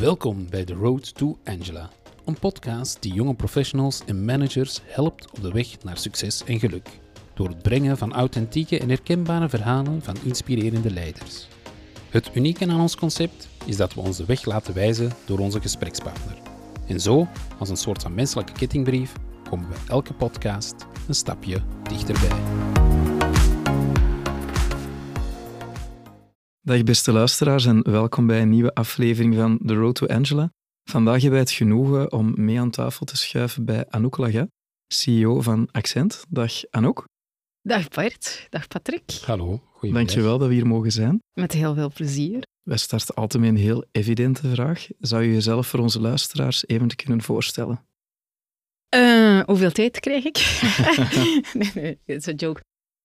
Welkom bij The Road to Angela, een podcast die jonge professionals en managers helpt op de weg naar succes en geluk. Door het brengen van authentieke en herkenbare verhalen van inspirerende leiders. Het unieke aan ons concept is dat we ons de weg laten wijzen door onze gesprekspartner. En zo, als een soort van menselijke kettingbrief, komen we elke podcast een stapje dichterbij. Dag beste luisteraars en welkom bij een nieuwe aflevering van The Road to Angela. Vandaag hebben wij het genoegen om mee aan tafel te schuiven bij Anouk Laga, CEO van Accent. Dag Anouk. Dag Bart, dag Patrick. Hallo, goedemiddag. Dankjewel dat we hier mogen zijn. Met heel veel plezier. Wij starten altijd met een heel evidente vraag. Zou je jezelf voor onze luisteraars even kunnen voorstellen? Uh, hoeveel tijd krijg ik? nee, nee, het is een joke.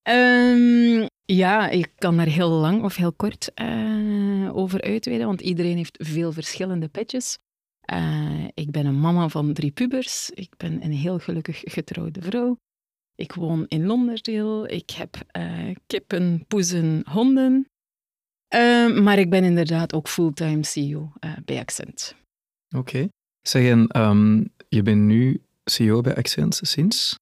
Um, ja, ik kan daar heel lang of heel kort uh, over uitweiden, want iedereen heeft veel verschillende petjes. Uh, ik ben een mama van drie pubers. Ik ben een heel gelukkig getrouwde vrouw. Ik woon in Londerdeel. Ik heb uh, kippen, poezen, honden. maar ik ben inderdaad ook fulltime CEO bij Accent. Oké. Okay. Zeg, en um, je bent nu CEO bij Accent sinds?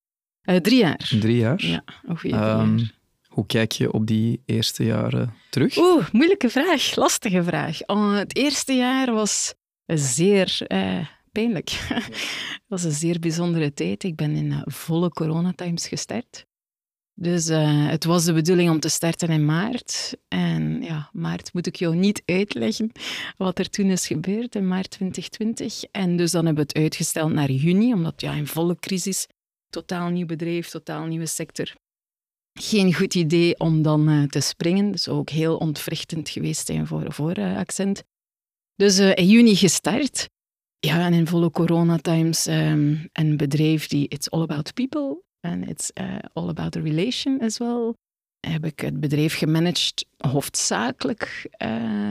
Drie jaar. Drie jaar? Ja, ongeveer um, jaar. Hoe kijk je op die eerste jaren terug? Oeh, moeilijke vraag, lastige vraag. Oh, het eerste jaar was zeer eh, pijnlijk. Het was een zeer bijzondere tijd. Ik ben in uh, volle coronatimes gestart. Dus uh, het was de bedoeling om te starten in maart. En ja, maart moet ik jou niet uitleggen wat er toen is gebeurd in maart 2020. En dus dan hebben we het uitgesteld naar juni, omdat ja, in volle crisis, totaal nieuw bedrijf, totaal nieuwe sector geen goed idee om dan uh, te springen. Dus ook heel ontwrichtend geweest zijn voor, voor uh, Accent. Dus uh, in juni gestart. Ja, en in volle coronatimes um, een bedrijf die it's all about people and it's all about the relation as well. Heb ik het bedrijf gemanaged hoofdzakelijk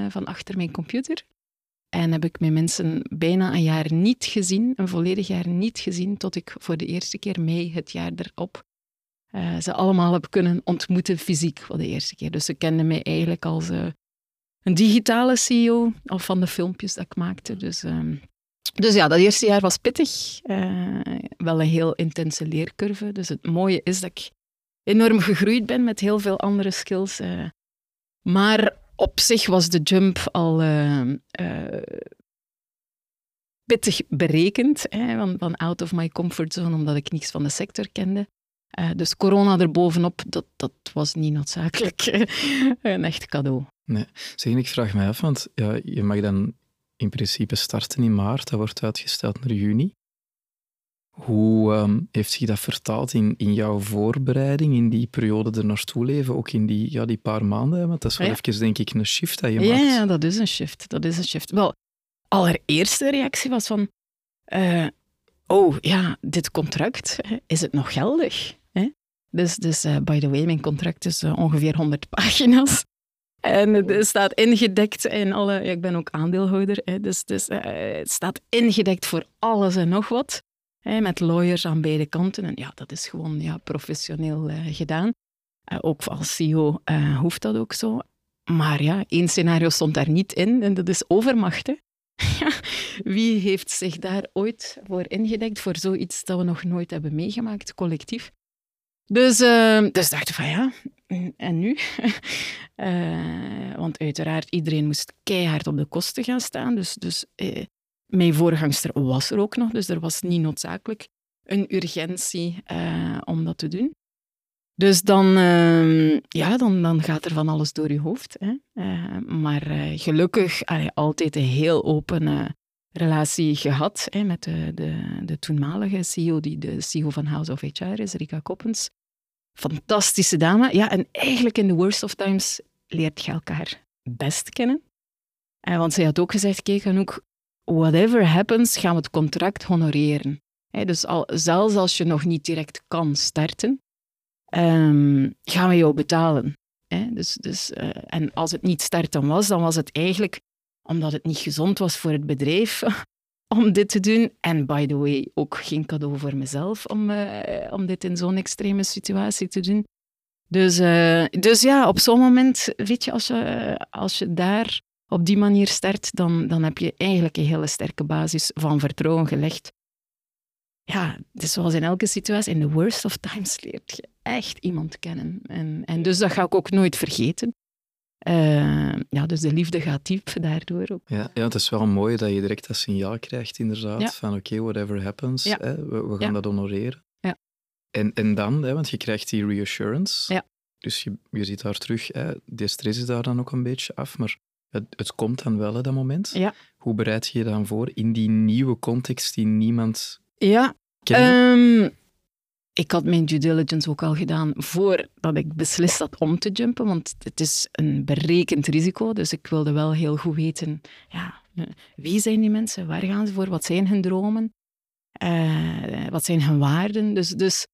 van achter mijn computer. En heb ik mijn mensen bijna een jaar niet gezien, een volledig jaar niet gezien, tot ik voor de eerste keer mei het jaar erop uh, ze allemaal heb kunnen ontmoeten fysiek voor de eerste keer. Dus ze kenden mij eigenlijk als uh, een digitale CEO, al van de filmpjes dat ik maakte. Dus, um, dus ja, dat eerste jaar was pittig. Uh, wel een heel intense leercurve. Dus het mooie is dat ik enorm gegroeid ben met heel veel andere skills. maar op zich was de jump al pittig berekend, hè, van, van out of my comfort zone, omdat ik niets van de sector kende. Uh, dus corona erbovenop, dat, dat was niet noodzakelijk een echt cadeau. Nee, zeg, ik vraag me af, want ja, je mag dan in principe starten in maart, dat wordt uitgesteld naar juni. Hoe um, heeft zich dat vertaald in, in jouw voorbereiding, in die periode er naartoe leven, ook in die, ja, die paar maanden? Want dat is wel ja. even, denk ik, een shift dat je ja, maakt. Ja, dat is een shift. Dat is een shift. Wel, allereerste reactie was van... Uh, oh, ja, dit contract, is het nog geldig? Dus, dus uh, by the way, mijn contract is uh, ongeveer 100 pagina's. En het staat ingedekt in alle... Ja, ik ben ook aandeelhouder, hè, dus, dus uh, het staat ingedekt voor alles en nog wat. Met lawyers aan beide kanten. En ja, dat is gewoon ja, professioneel gedaan. ook als CEO hoeft dat ook zo. Maar ja, één scenario stond daar niet in en dat is overmacht. Hè. Wie heeft zich daar ooit voor ingedekt, voor zoiets dat we nog nooit hebben meegemaakt, collectief? Dus, uh, dus dachten van ja, en nu? want uiteraard, iedereen moest keihard op de kosten gaan staan. Dus, dus mijn voorgangster was er ook nog, dus er was niet noodzakelijk een urgentie eh, om dat te doen. Dus dan, ehm, ja, dan, dan gaat er van alles door je hoofd. Hè. maar gelukkig allee, altijd een heel open relatie gehad hè, met de, de, de toenmalige CEO, die de CEO van House of HR is, Rika Koppens. Fantastische dame. Ja, en eigenlijk in the worst of times leert je elkaar best kennen. En want zij had ook gezegd, kijk Anouk, whatever happens, gaan we het contract honoreren. dus al, zelfs als je nog niet direct kan starten, um, gaan we jou betalen. dus, dus, uh, en als het niet starten was, dan was het eigenlijk omdat het niet gezond was voor het bedrijf om dit te doen. En by the way, ook geen cadeau voor mezelf om, uh, om dit in zo'n extreme situatie te doen. Dus, uh, dus ja, op zo'n moment, weet je, als je, als je daar op die manier start, dan, dan heb je eigenlijk een hele sterke basis van vertrouwen gelegd. Ja, dus zoals in elke situatie, in the worst of times leert je echt iemand kennen. En, en dus dat ga ik ook nooit vergeten. Uh, ja, dus de liefde gaat diep daardoor ook. Ja, ja, het is wel mooi dat je direct dat signaal krijgt, inderdaad, ja. van oké, okay, whatever happens, ja. hè, we, we, gaan Ja. dat honoreren. Ja. En, en dan, hè, want je krijgt die reassurance, Ja. dus je, je ziet daar terug, hè, die stress is daar dan ook een beetje af, maar het, het komt dan wel, hè, dat moment. Ja. Hoe bereid je je dan voor in die nieuwe context die niemand Ja, kent? Ehm, ik had mijn due diligence ook al gedaan voordat ik beslist had om te jumpen, want het is een berekend risico. Dus ik wilde wel heel goed weten, ja, wie zijn die mensen, waar gaan ze voor, wat zijn hun dromen, Eh, wat zijn hun waarden. Dus, dus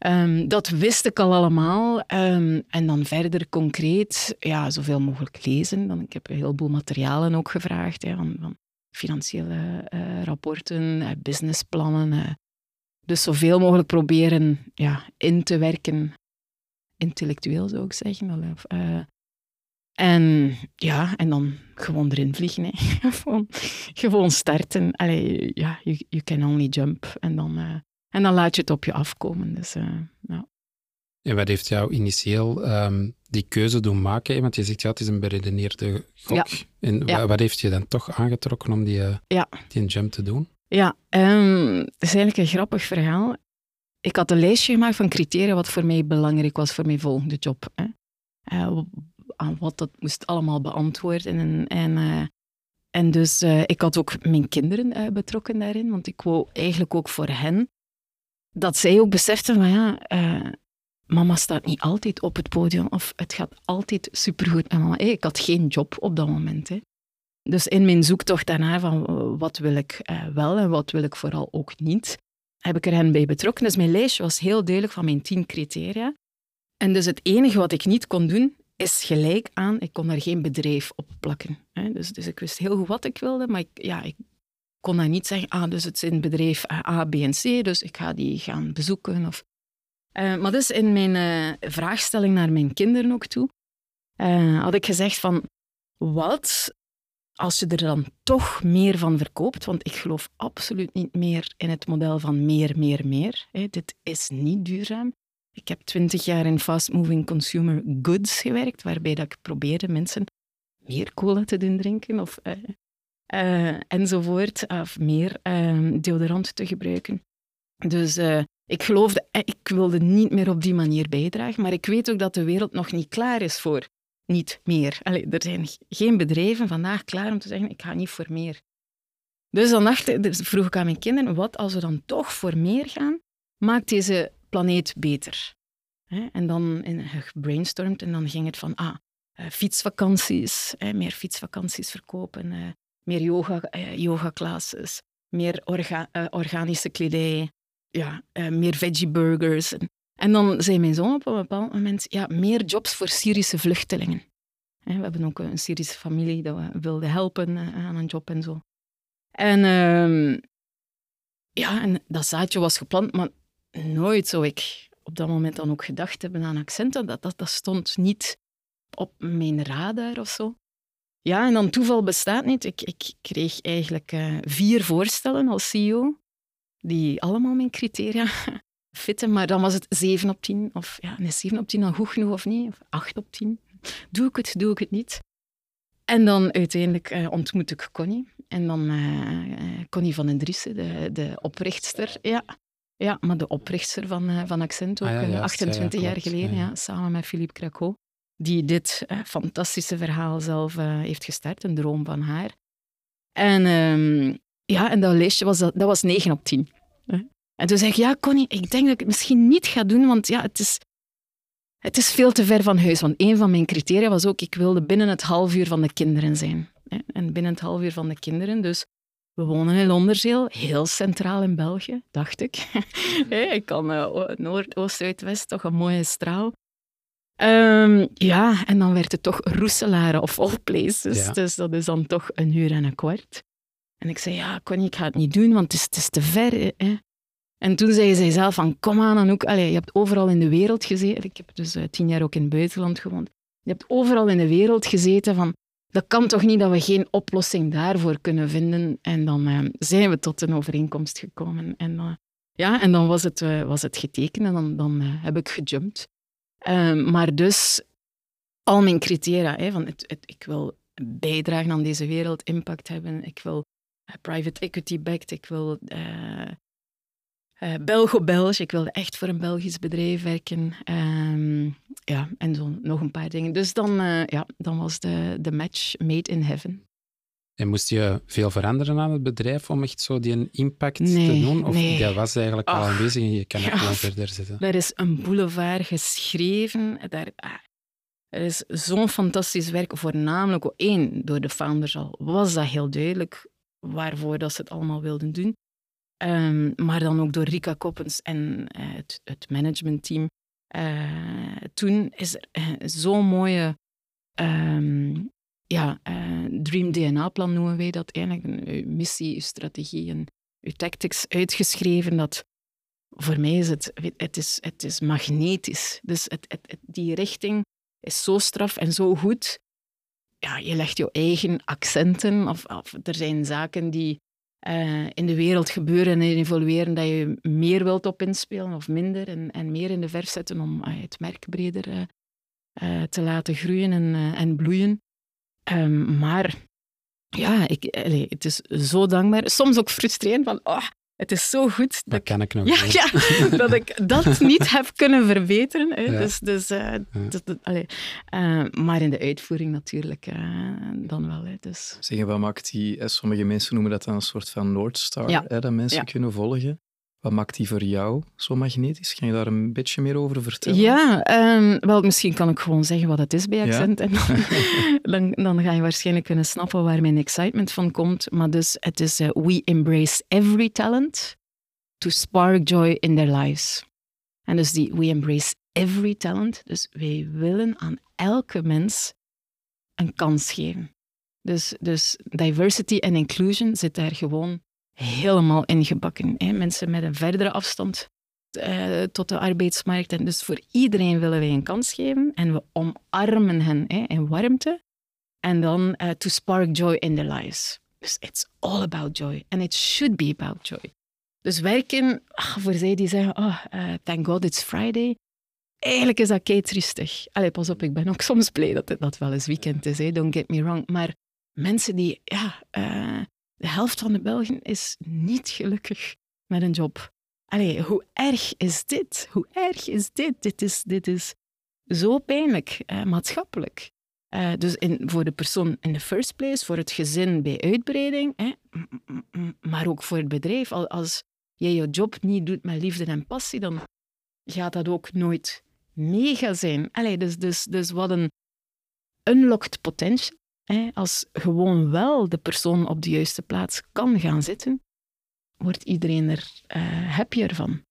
ehm, dat wist ik al allemaal. Ehm, en dan verder concreet, ja, zoveel mogelijk lezen. Dan, ik heb een heleboel materialen ook gevraagd, hè, van, van financiële eh, rapporten, eh, businessplannen. eh. dus zoveel mogelijk proberen ja, in te werken, intellectueel zou ik zeggen. En ja, en dan gewoon erin vliegen. Hè. gewoon, gewoon starten. Allee, ja, you, you can only jump. En dan, en dan laat je het op je afkomen. Dus, eh, ja. En wat heeft jou initieel ehm, die keuze doen maken? Want je zegt, ja, het is een beredeneerde gok. Ja. En Ja. wat heeft je dan toch aangetrokken om die, Ja. die jump te doen? Ja, ehm, het is eigenlijk een grappig verhaal. Ik had een lijstje gemaakt van criteria wat voor mij belangrijk was voor mijn volgende job. Hè. Eh, aan wat dat moest allemaal beantwoorden. En, en, en dus eh, ik had ook mijn kinderen betrokken daarin, want ik wou eigenlijk ook voor hen dat zij ook beseften van ja, eh, mama staat niet altijd op het podium of het gaat altijd supergoed met mama. Ik had geen job op dat moment. Hè. Dus in mijn zoektocht daarna van eh, wat wil ik eh, wel en wat wil ik vooral ook niet, heb ik er hen bij betrokken. Dus mijn lijstje was heel duidelijk van mijn tien criteria. En dus het enige wat ik niet kon doen, is gelijk aan, ik kon daar geen bedrijf op plakken. Hè. Dus, dus ik wist heel goed wat ik wilde, maar ik, ja, ik kon daar niet zeggen, ah, dus het zijn bedrijf eh, A, B en C, dus ik ga die gaan bezoeken. Of... Eh, maar dus in mijn eh, vraagstelling naar mijn kinderen ook toe, had ik gezegd van, wat als je er dan toch meer van verkoopt, want ik geloof absoluut niet meer in het model van meer, meer, meer. Dit is niet duurzaam. Ik heb twintig jaar in fast-moving consumer goods gewerkt, waarbij dat ik probeerde mensen meer cola te doen drinken of, eh, eh, enzovoort, of meer eh, deodorant te gebruiken. Dus eh, ik geloofde, eh, ik wilde niet meer op die manier bijdragen, maar ik weet ook dat de wereld nog niet klaar is voor niet meer. Er zijn geen bedrijven vandaag klaar om te zeggen, ik ga niet voor meer. Dus dan dus vroeg ik aan mijn kinderen, wat als we dan toch voor meer gaan, maakt deze planeet beter. En dan in, gebrainstormd en dan ging het van, ah, fietsvakanties, meer fietsvakanties verkopen, meer yoga, eh, yoga-classes, meer eh, organische kledij, ja, eh, meer veggie-burgers. En, en dan zei mijn zoon op een bepaald moment, ja, meer jobs voor Syrische vluchtelingen. We hebben ook een Syrische familie dat we wilden helpen aan een job en zo. En ehm, ja, en dat zaadje was geplant, maar nooit zou ik op dat moment dan ook gedacht hebben aan accenten. Dat, dat, dat stond niet op mijn radar of zo. Ja, en dan toeval bestaat niet. Ik, ik kreeg eigenlijk eh, vier voorstellen als CEO, die allemaal mijn criteria fitten, maar dan was het 7 op 10. Of ja, nee, 7 op 10 dan goed genoeg of niet? Of 8 op 10. Doe ik het, doe ik het niet? En dan uiteindelijk eh, ontmoet ik Connie. En dan eh, Connie van den Driessen, de, de oprichtster. Ja. ja, maar de oprichtster van, van Accent ook, Ah ja, eh, juist, 28 ja, ja, jaar geleden, Ja, samen met Philippe Craco. Die dit eh, fantastische verhaal zelf eh, heeft gestart, een droom van haar. En ehm, ja, en dat lijstje was, dat, dat was 9 op 10. hè. En toen zei ik, ja Connie, ik denk dat ik het misschien niet ga doen, want ja, het is, het is veel te ver van huis. Want een van mijn criteria was ook, ik wilde binnen het half uur van de kinderen zijn. hè. En binnen het half uur van de kinderen, dus we wonen in Londerzeel, heel centraal in België, dacht ik. Ik kan eh, Noord, Oost, Zuid, West, toch een mooie straal. Ehm, ja, en dan werd het toch Roeselare of all places. Ja. Dus dat is dan toch een uur en een kwart. En ik zei, ja, Connie, ik ga het niet doen, want het is, het is te ver. Hè. En toen zei zij zelf van, kom aan, Anouk. Allee, je hebt overal in de wereld gezeten. Ik heb dus eh, tien jaar ook in het buitenland gewoond. Je hebt overal in de wereld gezeten van, dat kan toch niet dat we geen oplossing daarvoor kunnen vinden. En dan eh, zijn we tot een overeenkomst gekomen. En, uh, ja, en dan was het, uh, was het getekend en dan, dan heb ik gejumpt. Ehm, maar dus al mijn criteria, hè, van het, ik wil bijdragen aan deze wereld, impact hebben, ik wil private equity backed, ik wil uh, Belgo-Belg. Ik wilde echt voor een Belgisch bedrijf werken. Um, ja, en zo nog een paar dingen. Dus dan, uh, ja, dan was de, de match made in heaven. En moest je veel veranderen aan het bedrijf om echt zo die impact nee, te doen? Of nee. dat was eigenlijk al Ach, aanwezig en je kan het ja. gewoon verder zetten? Er is een boulevard geschreven. Daar, ah, er is zo'n fantastisch werk, voornamelijk één, door de founders al, was dat heel duidelijk waarvoor dat ze het allemaal wilden doen. Um, maar dan ook door Rika Koppens en uh, het, het managementteam. Uh, toen is er uh, zo'n mooie um, ja, Dream DNA-plan noemen wij dat eigenlijk. Uw missie, uw strategie en uw tactics uitgeschreven. Dat voor mij is het, het, is, het is magnetisch. Dus het, het, die richting is zo straf en zo goed. Ja, je legt je eigen accenten. Of, of er zijn zaken die uh, in de wereld gebeuren en evolueren dat je meer wilt op inspelen of minder en, en meer in de verf zetten om uh, het merk breder te laten groeien en, en bloeien. Um, maar ja, ik, allee, het is zo dankbaar. Soms ook frustrerend van, oh, het is zo goed. Dat, dat kan ik nog ja, ja, dat ik dat niet heb kunnen verbeteren. Hè. Ja. Dus, dus, uh, ja. dat, dat, allee. Uh, maar in de uitvoering natuurlijk uh, dan wel. Hè. Dus. Zeg, wat maakt die, sommige mensen noemen dat dan een soort van Noordstar, ja. hè, dat mensen ja. kunnen volgen. Wat maakt die voor jou zo magnetisch? Kan je daar een beetje meer over vertellen? Ja, um, wel, misschien kan ik gewoon zeggen wat het is bij Accent. En dan, dan, dan, ga je waarschijnlijk kunnen snappen waar mijn excitement van komt. Maar dus, het is uh, We embrace every talent to spark joy in their lives. En dus die We embrace every talent. Dus wij willen aan elke mens een kans geven. Dus, dus diversity en inclusion zit daar gewoon helemaal ingebakken. Hè. Mensen met een verdere afstand uh, tot de arbeidsmarkt. En dus voor iedereen willen wij een kans geven en we omarmen hen hè, in warmte. En dan uh, to spark joy in their lives. Dus it's all about joy. And it should be about joy. Dus werken, ach, voor zij die zeggen, oh, uh, thank God it's Friday. Eigenlijk is dat kei triestig. Allee, pas op, ik ben ook soms blij dat het dat wel eens weekend is, don't get me wrong. Maar mensen die, ja, de helft van de Belgen is niet gelukkig met een job. Allee, hoe erg is dit? Hoe erg is dit? Dit is, dit is zo pijnlijk, uh, maatschappelijk. Uh, dus in, voor de persoon in the first place, voor het gezin bij uitbreiding, maar ook voor het bedrijf. Als jij je job niet doet met liefde en passie, dan gaat dat ook nooit mega zijn. Allee, dus, dus, dus wat een unlocked potential als gewoon wel de persoon op de juiste plaats kan gaan zitten, wordt iedereen er uh, happier van.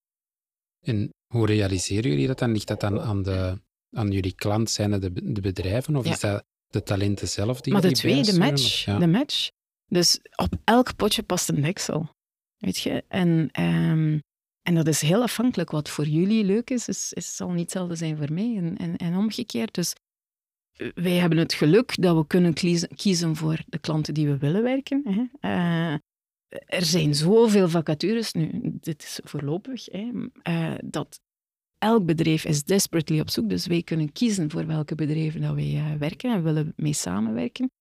En hoe realiseren jullie dat dan? Ligt dat dan aan, de, aan jullie klant, zijn het de, de bedrijven, of ja. is dat de talenten zelf die Maar de twee, de match, ja. de match. Dus op elk potje past een deksel. Weet je? En, um, en dat is heel afhankelijk. Wat voor jullie leuk is, is, is zal niet hetzelfde zijn voor mij. En, en, en omgekeerd. Dus wij hebben het geluk dat we kunnen kiezen voor de klanten die we willen werken. Hè. Uh, er zijn zoveel vacatures, nu, dit is voorlopig, hè, uh, dat elk bedrijf is desperately op zoek. Dus wij kunnen kiezen voor welke bedrijven dat wij uh, werken en willen mee samenwerken.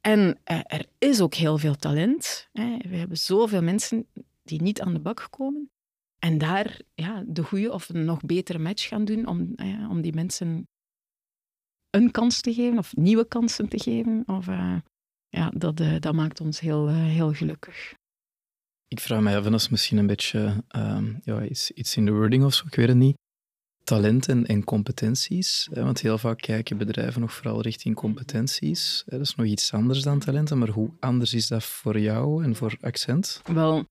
En er is ook heel veel talent. Hè. We hebben zoveel mensen die niet aan de bak komen. En daar ja, de goede of een nog betere match gaan doen om, om die mensen een kans te geven of nieuwe kansen te geven. Of, uh, ja, dat, uh, dat maakt ons heel, uh, heel gelukkig. Ik vraag me af, en dat is misschien een beetje um, ja, iets, iets in de wording of zo, ik weet het niet. Talent en, en competenties. Hè, want heel vaak kijken bedrijven nog vooral richting competenties. Hè, dat is nog iets anders dan talenten, maar hoe anders is dat voor jou en voor Accent? Wel,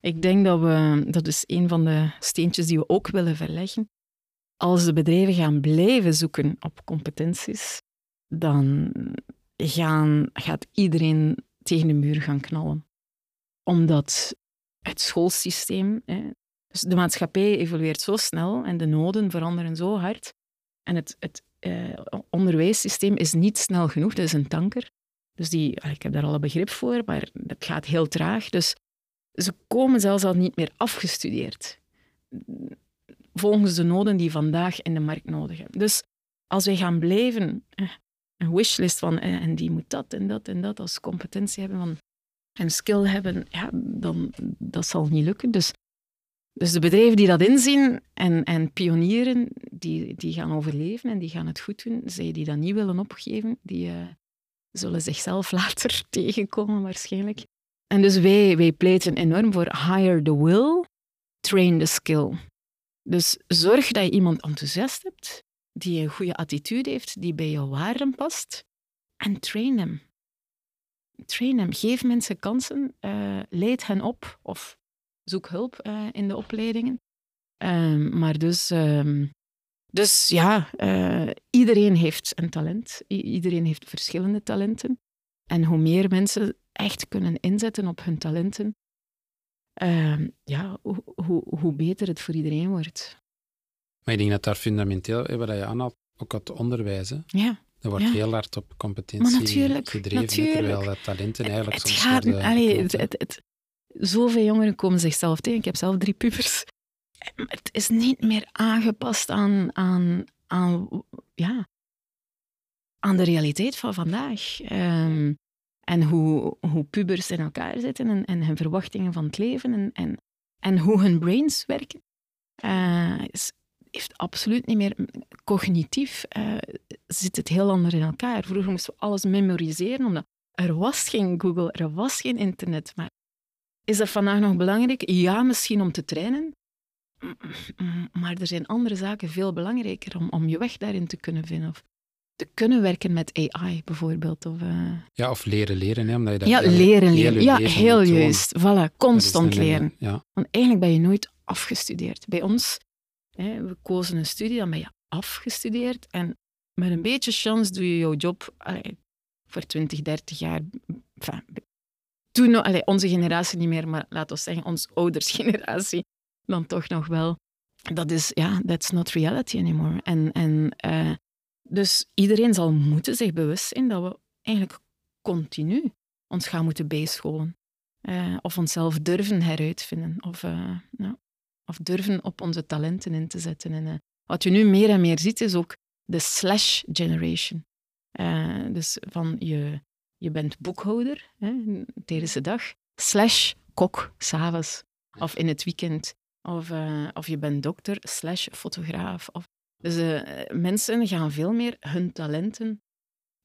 ik denk dat we, dat is een van de steentjes die we ook willen verleggen als de bedrijven gaan blijven zoeken op competenties, dan gaan, gaat iedereen tegen de muur gaan knallen. Omdat het schoolsysteem, hè, dus de maatschappij evolueert zo snel en de noden veranderen zo hard. En het, het uh, onderwijssysteem is niet snel genoeg. Dat is een tanker. Dus die, ik heb daar al een begrip voor, maar het gaat heel traag. Dus ze komen zelfs al niet meer afgestudeerd. Volgens de noden die vandaag in de markt nodig hebben. Dus als wij gaan blijven eh, een wishlist van eh, en die moet dat en dat en dat als competentie hebben van, en skill hebben, ja, dan dat zal niet lukken. Dus, dus de bedrijven die dat inzien en, en pionieren, die, die gaan overleven en die gaan het goed doen. Zij die dat niet willen opgeven, die uh, zullen zichzelf later tegenkomen waarschijnlijk. En dus wij, wij pleiten enorm voor hire the will, train the skill. Dus zorg dat je iemand enthousiast hebt, die een goede attitude heeft, die bij jouw waarden past, en train hem. Train hem. Geef mensen kansen, uh, leid hen op of zoek hulp uh, in de opleidingen. Um, maar dus, um, dus ja, uh, iedereen heeft een talent. Iedereen heeft verschillende talenten. En hoe meer mensen echt kunnen inzetten op hun talenten, uh, ja, hoe, hoe, hoe, beter het voor iedereen wordt. Maar ik denk dat daar fundamenteel, wat je aanhaalt, ook het onderwijs. Hè? Ja. Er wordt ja. heel hard op competentie natuurlijk, gedreven, natuurlijk. terwijl dat talenten eigenlijk het soms gaat, worden allee, beknopt, het, het, het, Zoveel jongeren komen zichzelf tegen. Ik heb zelf drie pubers. Het is niet meer aangepast aan, aan, aan, ja, aan de realiteit van vandaag. Um, en hoe, hoe pubers in elkaar zitten en, en hun verwachtingen van het leven en, en, en hoe hun brains werken. Is, heeft absoluut niet meer cognitief uh, zit het heel anders in elkaar. Vroeger moesten we alles memoriseren, omdat er was geen Google, er was geen internet. Maar is dat vandaag nog belangrijk? Ja, misschien om te trainen. Maar er zijn andere zaken veel belangrijker om, om je weg daarin te kunnen vinden. Of te kunnen werken met AI bijvoorbeeld. Of, uh... Ja, of leren leren. Hè, omdat je dat ja, leren leren. Ja, heel juist. Voilà, constant leren. Ja. Want eigenlijk ben je nooit afgestudeerd. Bij ons, hè, we kozen een studie, dan ben je afgestudeerd. En met een beetje chance doe je jouw job allee, voor 20, 30 jaar. Enfin, toen, allee, onze generatie niet meer, maar laten we zeggen, onze oudersgeneratie dan toch nog wel. Dat is, ja, that's not reality anymore. En, en uh, dus iedereen zal moeten zich bewust zijn dat we eigenlijk continu ons gaan moeten bijscholen. Uh, of onszelf durven heruitvinden. Of, uh, ja, of durven op onze talenten in te zetten. En, uh, wat je nu meer en meer ziet, is ook de slash generation. dus van je, je bent boekhouder hè, tijdens de dag, slash kok, s'avonds of in het weekend. Of, of je bent dokter, slash fotograaf. Of, dus uh, mensen gaan veel meer hun talenten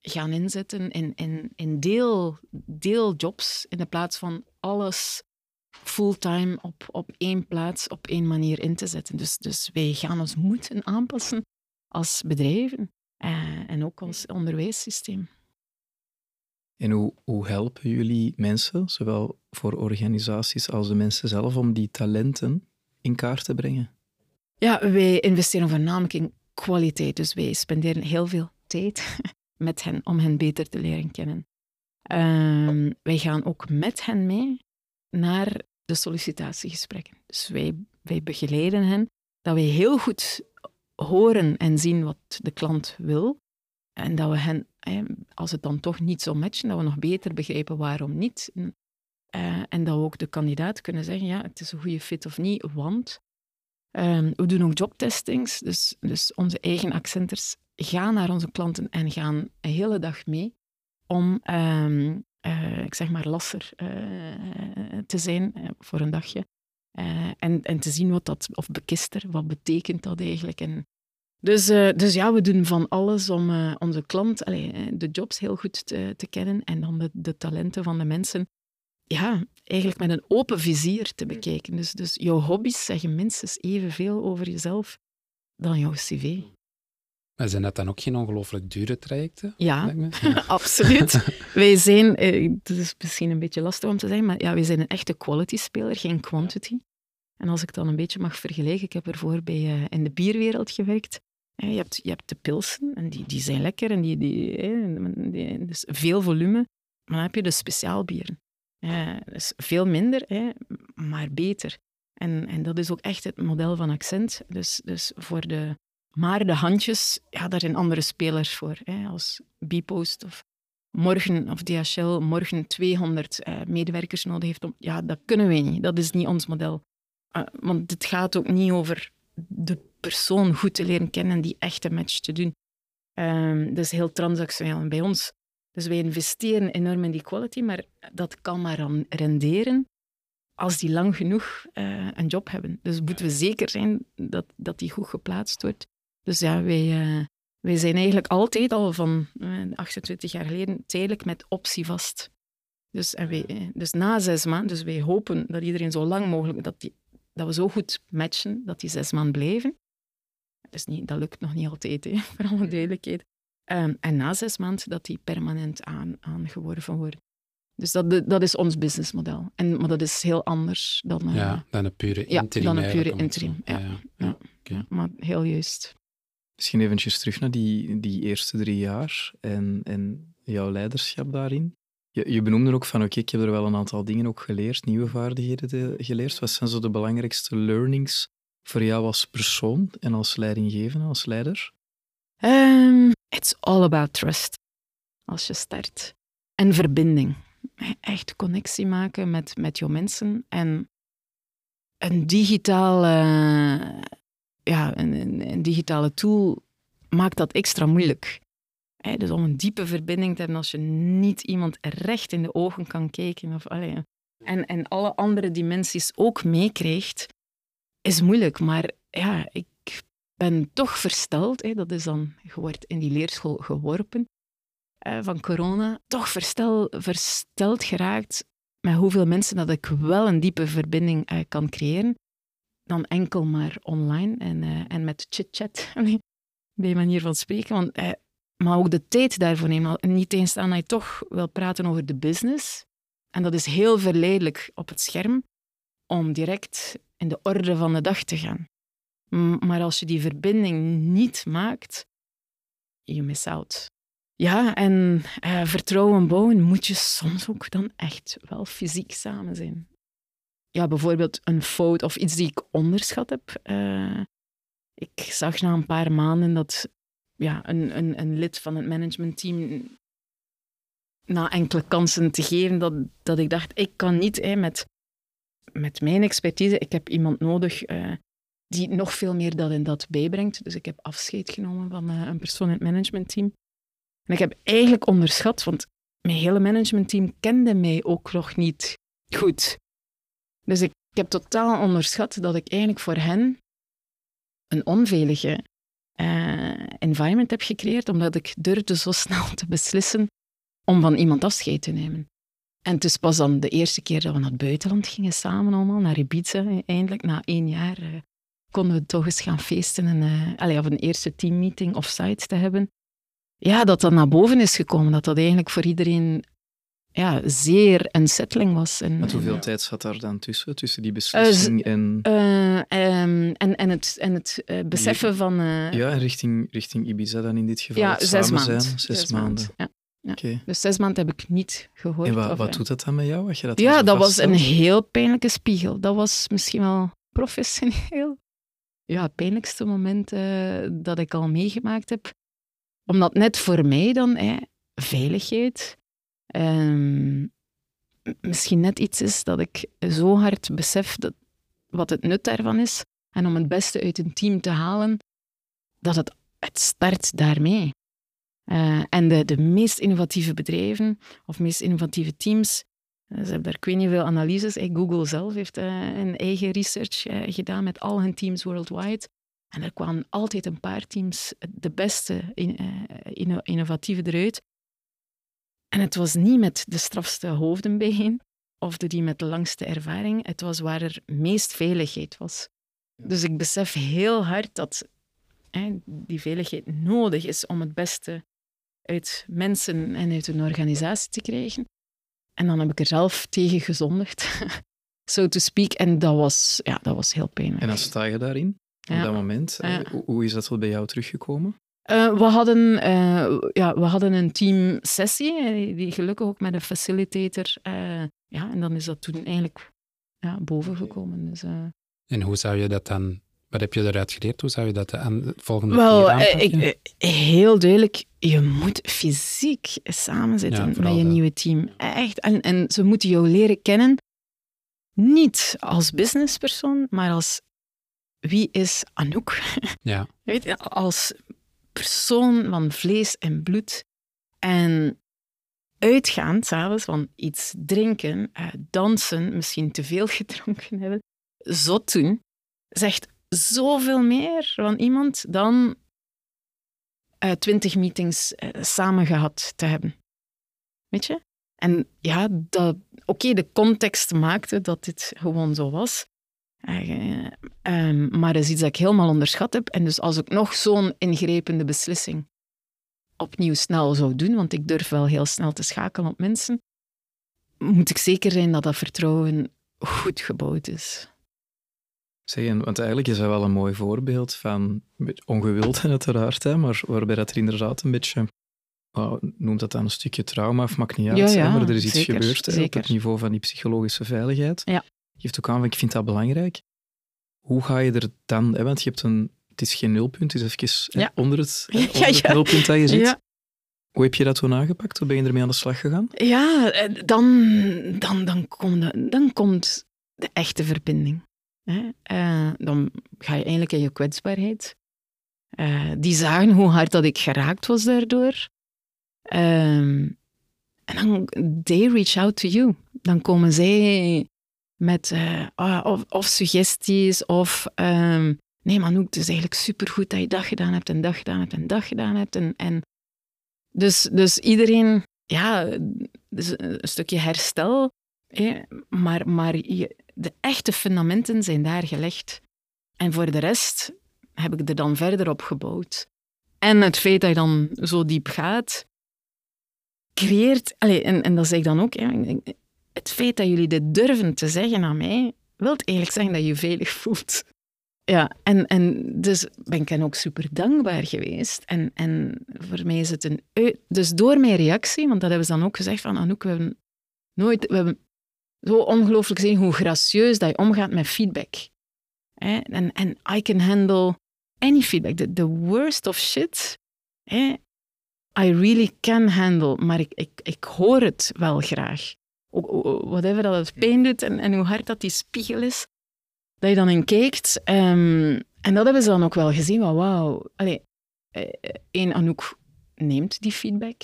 gaan inzetten in, in, in deel, deeljobs in plaats van alles fulltime op, op één plaats, op één manier in te zetten. Dus, dus wij gaan ons moeten aanpassen als bedrijven uh, en ook als onderwijssysteem. En hoe, hoe helpen jullie mensen, zowel voor organisaties als de mensen zelf, om die talenten in kaart te brengen? Ja, wij investeren voornamelijk in kwaliteit. Dus wij spenderen heel veel tijd met hen om hen beter te leren kennen. Um, wij gaan ook met hen mee naar de sollicitatiegesprekken. Dus wij, wij begeleiden hen dat wij heel goed horen en zien wat de klant wil. En dat we hen, als het dan toch niet zo matchen, dat we nog beter begrijpen waarom niet. Uh, en dat we ook de kandidaat kunnen zeggen, ja, het is een goede fit of niet, want Um, we doen ook jobtestings, dus, dus onze eigen accenters gaan naar onze klanten en gaan een hele dag mee om, um, uh, ik zeg maar, lasser uh, te zijn uh, voor een dagje. en, en te zien wat dat, of bekister, wat betekent dat eigenlijk. En dus, dus ja, we doen van alles om onze klant, allez, de jobs heel goed te, te kennen en dan de, de talenten van de mensen ja, eigenlijk met een open vizier te bekijken. Dus, dus jouw hobby's zeggen minstens evenveel over jezelf dan jouw cv. Maar zijn dat dan ook geen ongelooflijk dure trajecten? Ja, ja. absoluut. wij zijn, eh, het is misschien een beetje lastig om te zeggen, maar ja, wij zijn een echte quality-speler, geen quantity. En als ik dan een beetje mag vergelijken, ik heb ervoor bij, uh, in de bierwereld gewerkt. je, hebt, je hebt de pilsen, en die, die zijn lekker, en die, die, die, dus veel volume. Maar dan heb je de speciaalbieren. Uh, dus veel minder, hè, maar beter. En, en dat is ook echt het model van accent. Dus, dus voor de Maar de handjes, ja, daar zijn andere spelers voor. Hè, als Bpost of morgen, of DHL morgen 200 uh, medewerkers nodig heeft. Om, ja, dat kunnen wij niet. Dat is niet ons model. Uh, want het gaat ook niet over de persoon goed te leren kennen en die echte match te doen. Um, dat is heel transactioneel. En bij ons, dus wij investeren enorm in die quality, maar dat kan maar renderen als die lang genoeg uh, een job hebben. Dus moeten we zeker zijn dat, dat die goed geplaatst wordt. Dus ja, wij, uh, wij zijn eigenlijk altijd al van uh, 28 jaar geleden tijdelijk met optie vast. Dus, en wij, dus na zes maanden, dus wij hopen dat iedereen zo lang mogelijk, dat, die, dat we zo goed matchen, dat die zes maanden blijven. Niet, dat lukt nog niet altijd, hè, voor alle duidelijkheid. Um, en na zes maanden dat die permanent aan, aangeworven worden. Dus dat, dat is ons businessmodel. En, maar dat is heel anders dan, uh, ja, dan een pure interim. Ja, dan een pure interim. Ja, ja, ja, ja, maar heel juist. Misschien eventjes terug naar die, die eerste drie jaar en, en jouw leiderschap daarin. Je, je benoemde ook van, oké, ik heb er wel een aantal dingen ook geleerd, nieuwe vaardigheden geleerd. Wat zijn zo de belangrijkste learnings voor jou als persoon en als leidinggevende, als leider? Um, it's all about trust. Als je start. En verbinding. Echt connectie maken met, met jouw mensen. En een digitale, ja, een, een digitale tool maakt dat extra moeilijk. dus om een diepe verbinding te hebben als je niet iemand recht in de ogen kan kijken. Of, allee, en, en alle andere dimensies ook meekrijgt, is moeilijk. Maar ja, ik ben toch versteld. Hè, dat is dan, je wordt in die leerschool geworpen uh, van corona. Toch verstel, versteld geraakt met hoeveel mensen dat ik wel een diepe verbinding uh, kan creëren. Dan enkel maar online en, uh, en met chit-chat, bij manier van spreken. Want, maar ook de tijd daarvoor nemen. Niet eens aan dat je toch wil praten over de business. En dat is heel verleidelijk op het scherm om direct in de orde van de dag te gaan. Maar als je die verbinding niet maakt, you miss out. Ja, en uh, vertrouwen bouwen moet je soms ook dan echt wel fysiek samen zijn. Ja, bijvoorbeeld een fout of iets die ik onderschat heb. Uh, ik zag na een paar maanden dat ja, een, een, een lid van het managementteam na enkele kansen te geven, dat, dat ik dacht, ik kan niet met, met mijn expertise, ik heb iemand nodig uh, die nog veel meer dat en dat bijbrengt. Dus ik heb afscheid genomen van uh, een persoon in het managementteam. En ik heb eigenlijk onderschat, want mijn hele managementteam kende mij ook nog niet goed. Dus ik, heb totaal onderschat dat ik eigenlijk voor hen een onveilige uh, environment heb gecreëerd, omdat ik durfde zo snel te beslissen om van iemand afscheid te nemen. En het is pas dan de eerste keer dat we naar het buitenland gingen samen allemaal, naar Ibiza. Eindelijk, na één jaar, konden we toch eens gaan feesten en uh, allez, of een eerste teammeeting of site te hebben. Ja, dat dat naar boven is gekomen. Dat dat eigenlijk voor iedereen ja, zeer unsettling was. En, Met hoeveel en, tijd zat daar dan tussen? Tussen die beslissing uh, en... Uh, um, en... En het, en het uh, beseffen van... ja, richting, richting Ibiza dan in dit geval. Ja, zes maanden. Zes, zes maanden. maanden. Ja. Ja. Okay. Dus zes maanden heb ik niet gehoord. En wat, of, wat doet dat dan met jou? Als je dat ja, dat was een heel pijnlijke spiegel. Dat was misschien wel professioneel. Ja, pijnlijkste moment dat ik al meegemaakt heb. Omdat net voor mij dan, veiligheid, um, misschien net iets is dat ik zo hard besef dat, wat het nut daarvan is. En om het beste uit een team te halen, dat het, het start daarmee. Uh, en de, de meest innovatieve bedrijven of meest innovatieve teams, ze hebben daar ik niet veel analyses. Hey, Google zelf heeft uh, een eigen research gedaan met al hun teams worldwide. En er kwamen altijd een paar teams de beste in, inno innovatieve eruit. En het was niet met de strafste hoofden bijeen of de die met de langste ervaring. Het was waar er meest veiligheid was. Dus ik besef heel hard dat hè, die veiligheid nodig is om het beste uit mensen en uit een organisatie te krijgen. En dan heb ik er zelf tegen gezondigd, so to speak. En dat was, ja, dat was heel pijnlijk. En dan sta je daarin, Ja. op dat moment. Ja. Hoe, is dat wel bij jou teruggekomen? Uh, we, hadden, uh, ja, we hadden een teamsessie, eh, die gelukkig ook met een facilitator. Uh, ja, en dan is dat toen eigenlijk ja, bovengekomen. Dus, uh, En hoe zou je dat dan Wat heb je eruit geleerd? Hoe zou je dat aan de volgende Wel, keer eh, ik, eh, heel duidelijk, je moet fysiek samenzetten Ja, met je dat. nieuwe team. Echt. En, en ze moeten jou leren kennen, niet als businesspersoon, maar als wie is Anouk? ja, Weet je, als persoon van vlees en bloed. En uitgaan s'avonds, van iets drinken, eh, dansen, misschien te veel gedronken hebben, zot doen, zegt zoveel meer van iemand dan eh, twintig meetings eh, samen gehad te hebben. Weet je? En ja, oké, de context maakte dat dit gewoon zo was. Eh, ehm, maar dat is iets dat ik helemaal onderschat heb. En dus als ik nog zo'n ingrijpende beslissing opnieuw snel zou doen, want ik durf wel heel snel te schakelen op mensen, moet ik zeker zijn dat dat vertrouwen goed gebouwd is. Zeg, en- want eigenlijk is dat wel een mooi voorbeeld van, ongewild uiteraard, hè, maar waarbij dat er inderdaad een beetje, oh, noemt dat dan een stukje trauma of maakt niet uit, Ja, hè, maar er is iets zeker, gebeurd hè, op het niveau van die psychologische veiligheid. Ja. Geeft ook aan, van, ik vind dat belangrijk. Hoe ga je er dan, hè, want je hebt een, het is geen nulpunt, het is even Ja. onder het, hè, Ja, onder het ja. nulpunt dat je zit. Hoe heb je dat toen aangepakt? Hoe ben je ermee aan de slag gegaan? Ja, eh, dan, dan, dan, komt dan komt de echte verbinding. Eh, dan ga je eigenlijk in je kwetsbaarheid. Eh, die zagen hoe hard dat ik geraakt was daardoor. Ehm, en dan, they reach out to you. Dan komen zij met eh, ah, of, of suggesties of... ehm, nee, Manouk, het is eigenlijk supergoed dat je dat gedaan hebt en dat gedaan hebt en dat gedaan hebt. En, en dus, dus iedereen ja, dus een stukje herstel. Hè, maar maar je, de echte fundamenten zijn daar gelegd. En voor de rest heb ik er dan verder op gebouwd. En het feit dat je dan zo diep gaat, creëert... Allee, en, en dat zeg ik dan ook. Het feit dat jullie dit durven te zeggen aan mij, wil eigenlijk zeggen dat je je veilig voelt. Ja, en, en dus ben ik hen ook super dankbaar geweest. En, en voor mij is het een... Dus door mijn reactie, want dat hebben ze dan ook gezegd van Anouk, we hebben nooit... We hebben zo ongelooflijk gezien hoe gracieus dat je omgaat met feedback. En, en I can handle any feedback. The, the worst of shit? I really can handle. Maar ik, ik, ik hoor het wel graag. Whatever dat het pijn doet en, en hoe hard dat die spiegel is dat je dan in kijkt. ehm, en dat hebben ze dan ook wel gezien. Van, wauw. Allee, eh, één, Anouk neemt die feedback.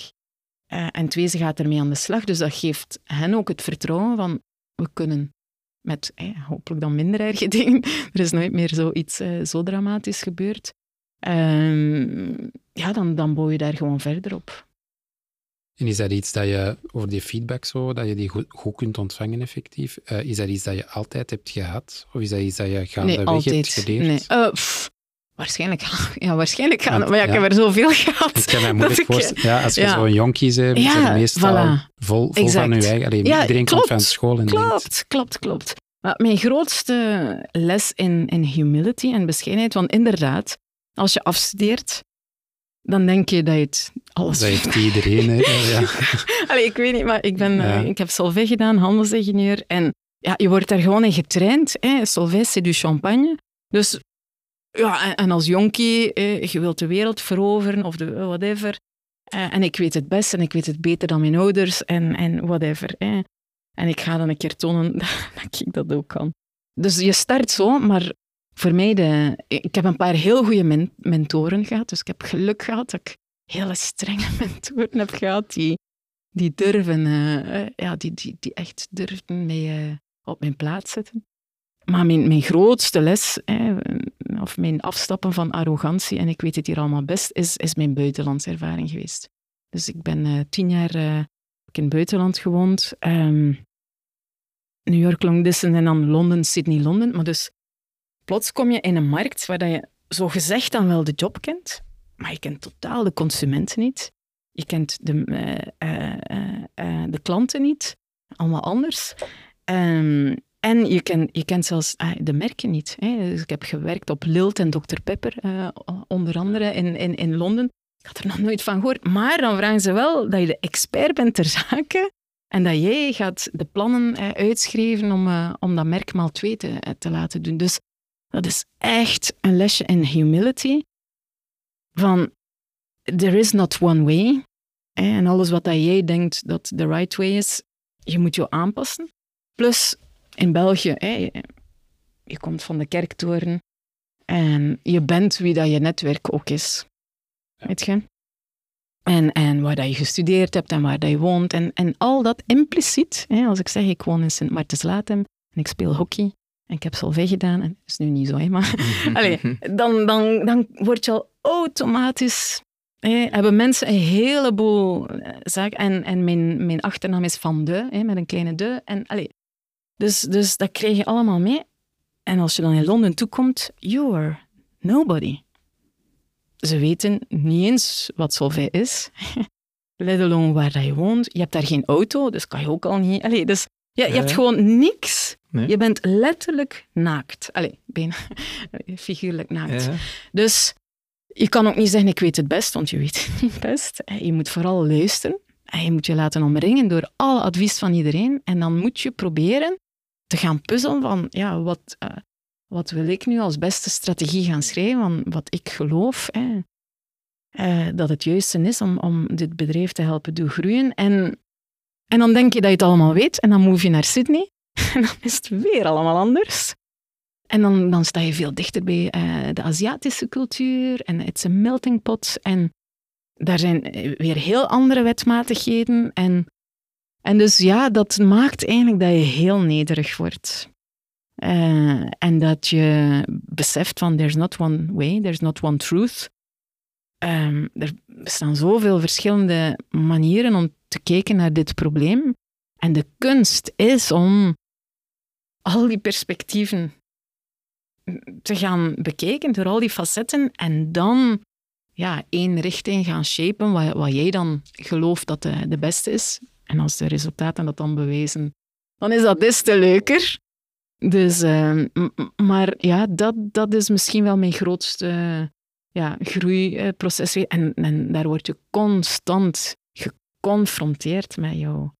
Eh, en twee, ze gaat ermee aan de slag. Dus dat geeft hen ook het vertrouwen van we kunnen met eh, hopelijk dan minder erge dingen. Er is nooit meer zoiets eh, zo dramatisch gebeurd. Ehm, ja, dan, dan bouw je daar gewoon verder op. En is dat iets dat je, over die feedback zo, dat je die goed, goed kunt ontvangen effectief? Eh, is dat iets dat je altijd hebt gehad? Of is dat iets dat je gaandeweg nee, altijd. hebt geleerd? Nee. Pff, waarschijnlijk, ja, waarschijnlijk gaan. Maar ja, ik ja. heb er zoveel gehad. Ik kan mij dat moeilijk ik- voorstellen. Ja, als je zo'n jonkies hebt, Ja, zijn meestal voilà. vol, vol van je eigen... Allee, iedereen klopt. komt van school en denkt... Klopt, klopt, klopt. Maar mijn grootste les in, in humility en bescheidenheid, want inderdaad, als je afstudeert, dan denk je dat je het alles Dat heeft iedereen. Hè. Ja. Allee, ik weet niet, maar ik, ben, eh, ik heb Solvay gedaan, handelsingenieur. En ja, je wordt daar gewoon in getraind. Hè. Solvay, c'est du champagne. Dus ja, en, als jonkie, je wilt de wereld veroveren of de, whatever. Eh, en ik weet het best en ik weet het beter dan mijn ouders en, en whatever. En ik ga dan een keer tonen dat ik dat ook kan. Dus je start zo, maar voor mij, de, ik heb een paar heel goede men- mentoren gehad. Dus ik heb geluk gehad dat ik hele strenge mentoren heb gehad die, die durven, eh, eh, ja, die, die, die echt durfden mij eh, op mijn plaats zetten. Maar mijn, mijn grootste les, eh, of mijn afstappen van arrogantie, en ik weet het hier allemaal best, is, is mijn buitenlandservaring geweest. Dus ik ben eh, tien jaar eh, in het buitenland gewoond. Ehm, New York, long en dan Londen, Sydney, Londen. Maar dus plots kom je in een markt waar dat je zo gezegd dan wel de job kent, maar je kent totaal de consumenten niet. Je kent de, eh, de klanten niet. Allemaal anders. Ehm, en je, ken, je kent zelfs ah, de merken niet. Hè. Dus ik heb gewerkt op Lilt en Dr. Pepper, eh, onder andere in, in, in Londen. Ik had er nog nooit van gehoord. Maar dan vragen ze wel dat je de expert bent ter zake en dat jij gaat de plannen eh, uitschrijven om, eh, om dat merk maal twee te, te laten doen. Dus dat is echt een lesje in humility. Van, there is not one way. En alles wat dat jij denkt dat de right way is, je moet je aanpassen. Plus, in België, je komt van de kerktoren en je bent wie dat je netwerk ook is. Weet je? En, en waar dat je gestudeerd hebt en waar dat je woont. En, en al dat impliciet, hè, als ik zeg ik woon in sint Maartens-Latem en ik speel hockey en ik heb solvay gedaan, en dat is nu niet zo, hè, maar allez, dan, dan, dan word je al automatisch... Hè, hebben mensen een heleboel eh, zaken. En, en mijn, mijn achternaam is Van De, hè, met een kleine de. En, allez, dus, dus dat krijg je allemaal mee. En als je dan in Londen toekomt, you are nobody. Ze weten niet eens wat Solvay is, let alone waar je woont. Je hebt daar geen auto, dus kan je ook al niet... Allee, dus je, je hebt gewoon niks. Je bent letterlijk naakt. Allee, bijna figuurlijk naakt. Dus je kan ook niet zeggen, ik weet het best, want je weet het niet best. Je moet vooral luisteren. En je moet je laten omringen door alle advies van iedereen. En dan moet je proberen te gaan puzzelen van, ja, wat, uh, wat wil ik nu als beste strategie gaan schrijven van wat ik geloof hè, uh, dat het juiste is om, om dit bedrijf te helpen doen groeien. En, en dan denk je dat je het allemaal weet en dan move je naar Sydney en dan is het weer allemaal anders. En dan, dan sta je veel dichter bij uh, de Aziatische cultuur en het is een melting pot. En daar zijn weer heel andere wetmatigheden. En en dus ja, dat maakt eigenlijk dat je heel nederig wordt. Uh, en dat je beseft van there's not one way, there's not one truth. Um, er bestaan zoveel verschillende manieren om te kijken naar dit probleem. En de kunst is om al die perspectieven te gaan bekijken door al die facetten en dan ja, één richting gaan shapen wat, wat jij dan gelooft dat de, de beste is. En als de resultaten dat dan bewijzen, dan is dat des te leuker. Dus, uh, maar ja, dat, dat is misschien wel mijn grootste ja, groeiproces. En, en daar word je constant geconfronteerd met, jou,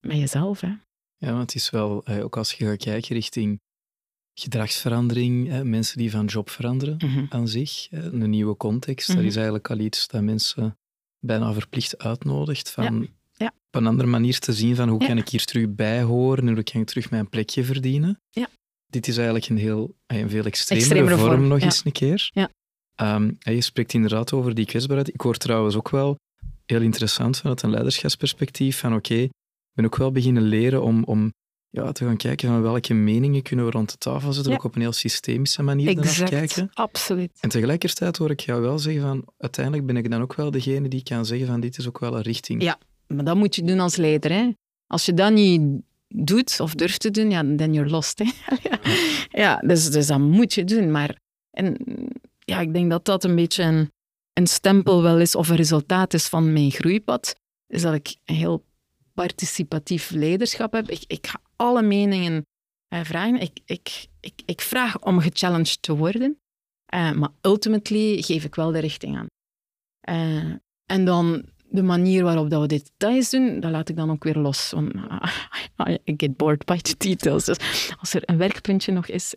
met jezelf. Hè. Ja, want het is wel, ook als je gaat kijken richting gedragsverandering, mensen die van job veranderen mhm. aan zich, een nieuwe context, dat is mhm. eigenlijk al iets dat mensen bijna verplicht uitnodigt. Van, ja. Op een andere manier te zien van hoe kan ik hier terug bij horen en hoe kan ik terug mijn plekje verdienen. Ja. Dit is eigenlijk een heel een veel extremere, vorm, nog eens een keer. Ja. Ehm, je spreekt inderdaad over die kwetsbaarheid. Ik hoor trouwens ook wel heel interessant vanuit een leiderschapsperspectief van oké, ik ben ook wel beginnen leren om, om ja, te gaan kijken van welke meningen kunnen we rond de tafel zetten, ook op een heel systemische manier exact, kijken. absoluut. En tegelijkertijd hoor ik jou wel zeggen van uiteindelijk ben ik dan ook wel degene die kan zeggen van dit is ook wel een richting. Ja, maar dat moet je doen als leider. Hè. Als je dat niet doet of durft te doen, ja, dan you're lost. Hè. ja, dus, dus dat moet je doen. Maar en, ja, ik denk dat dat een beetje een, een stempel wel is of een resultaat is van mijn groeipad. Is dat ik een heel participatief leiderschap heb. Ik, ik ga alle meningen uh, vragen. Ik, ik, ik, ik vraag om gechallenged te worden. Uh, maar ultimately geef ik wel de richting aan. Uh, en dan de manier waarop dat we details doen, dat laat ik dan ook weer los. Want I get bored by the details. Dus als er een werkpuntje nog is.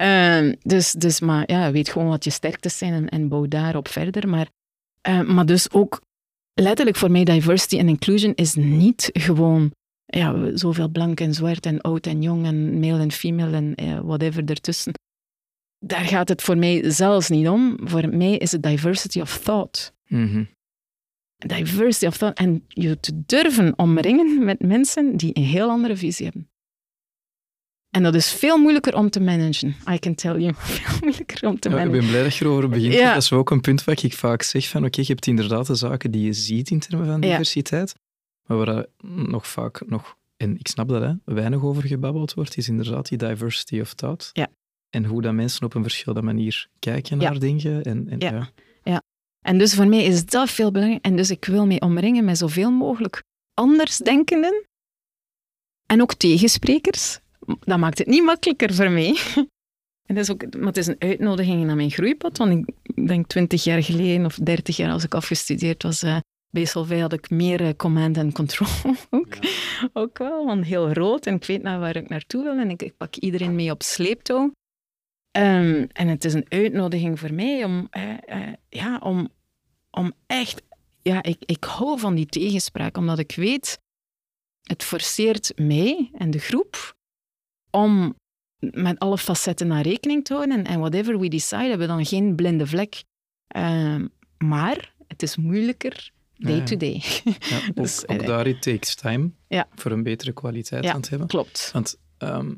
uh, dus, dus, maar ja, weet gewoon wat je sterktes zijn en, en bouw daarop verder. Maar, uh, maar dus ook letterlijk voor mij, diversity en inclusion is niet gewoon ja, zoveel blank en zwart en oud en jong en male en female en uh, whatever ertussen. Daar gaat het voor mij zelfs niet om. Voor mij is het diversity of thought. Mm diversity of thought en je te durven omringen met mensen die een heel andere visie hebben. En dat is veel moeilijker om te managen. I can tell you. Veel moeilijker om te managen. ik ben blij dat je erover begint. Ja. Dat is ook een punt wat ik vaak zeg van oké, je hebt inderdaad de zaken die je ziet in termen van diversiteit, maar waar nog vaak nog, en ik snap dat, hè, weinig over gebabbeld wordt, is inderdaad die diversity of thought. Ja. En hoe dat mensen op een verschillende manier kijken naar dingen. En, en, ja. En dus voor mij is dat veel belangrijker. En dus ik wil mij omringen met zoveel mogelijk andersdenkenden en ook tegensprekers. Dat maakt het niet makkelijker voor mij. En dat is ook, maar het is een uitnodiging naar mijn groeipad, want ik denk twintig jaar geleden of dertig jaar als ik afgestudeerd was, uh, bij Solvay had ik meer uh, command and control ook. ook wel, want heel rood en ik weet naar waar ik naartoe wil en ik, ik pak iedereen mee op sleeptouw. Ehm, en het is een uitnodiging voor mij om, eh, eh, ja, om, om echt... Ja, ik, ik hou van die tegenspraak, omdat ik weet, het forceert mij en de groep om met alle facetten naar rekening te houden. En, whatever we decide, hebben we dan geen blinde vlek. Ehm, maar het is moeilijker day ja. to day. Ja, ook, Dus, ook eh, daar it takes time Ja. voor een betere kwaliteit aan te hebben. Klopt. Want ehm,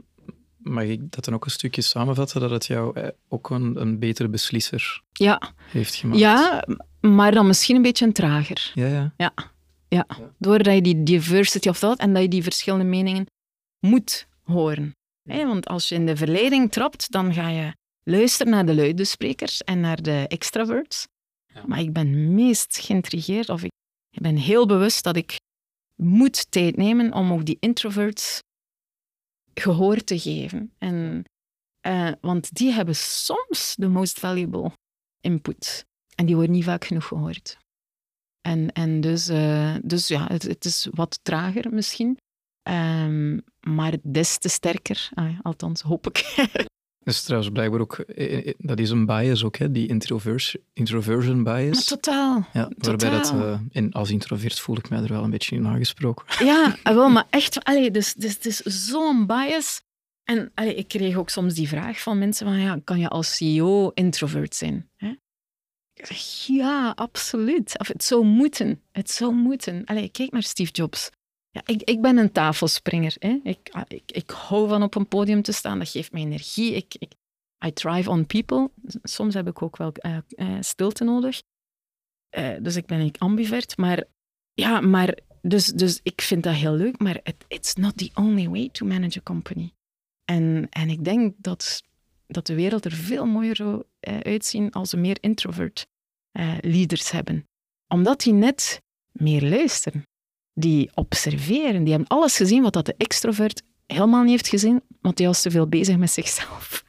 mag ik dat dan ook een stukje samenvatten, dat het jou eh, ook een, een betere beslisser Ja, heeft gemaakt? ja, maar dan misschien een beetje een trager. Ja, ja. Doordat je die diversity of thought en dat je die verschillende meningen moet horen. Want als je in de verleiding trapt, dan ga je luisteren naar de luide sprekers en naar de extraverts. Ja. Maar ik ben meest geïntrigeerd, of ik, ik ben heel bewust dat ik moet tijd nemen om ook die introverts gehoor te geven. En, eh, want die hebben soms de most valuable input. En die worden niet vaak genoeg gehoord. En, en dus, eh, dus ja, het, het is wat trager misschien. Ehm, maar des te sterker, ah, althans hoop ik. Dat is trouwens blijkbaar ook, eh, eh, dat is een bias ook, hè, die introversion, introversion Maar bias. totaal. Ja, waarbij dat, eh, en als introvert voel ik mij er wel een beetje in aangesproken. Ja, ah, wel, maar echt, allee, dus, dus, het is zo'n bias. En allee, ik kreeg ook soms die vraag van mensen van, ja, kan je als CEO introvert zijn? Hè? Ik zeg, ja, absoluut. Of het zou moeten. Het zou moeten. Allee, kijk naar Steve Jobs. Ja, ik, ik ben een tafelspringer. Hè? Ik, ah, ik, ik hou van op een podium te staan. Dat geeft me energie. Ik, ik, I thrive on people. Soms heb ik ook wel eh, eh, stilte nodig. Eh, dus ik ben ambivert. Maar ja, maar dus, dus ik vind dat heel leuk, maar it, it's not the only way to manage a company. En, en ik denk dat, dat de wereld er veel mooier zou uitzien als we meer introvert leaders hebben. Omdat die net meer luisteren. Die observeren. Die hebben alles gezien wat dat de extrovert helemaal niet heeft gezien, want die was te veel bezig met zichzelf.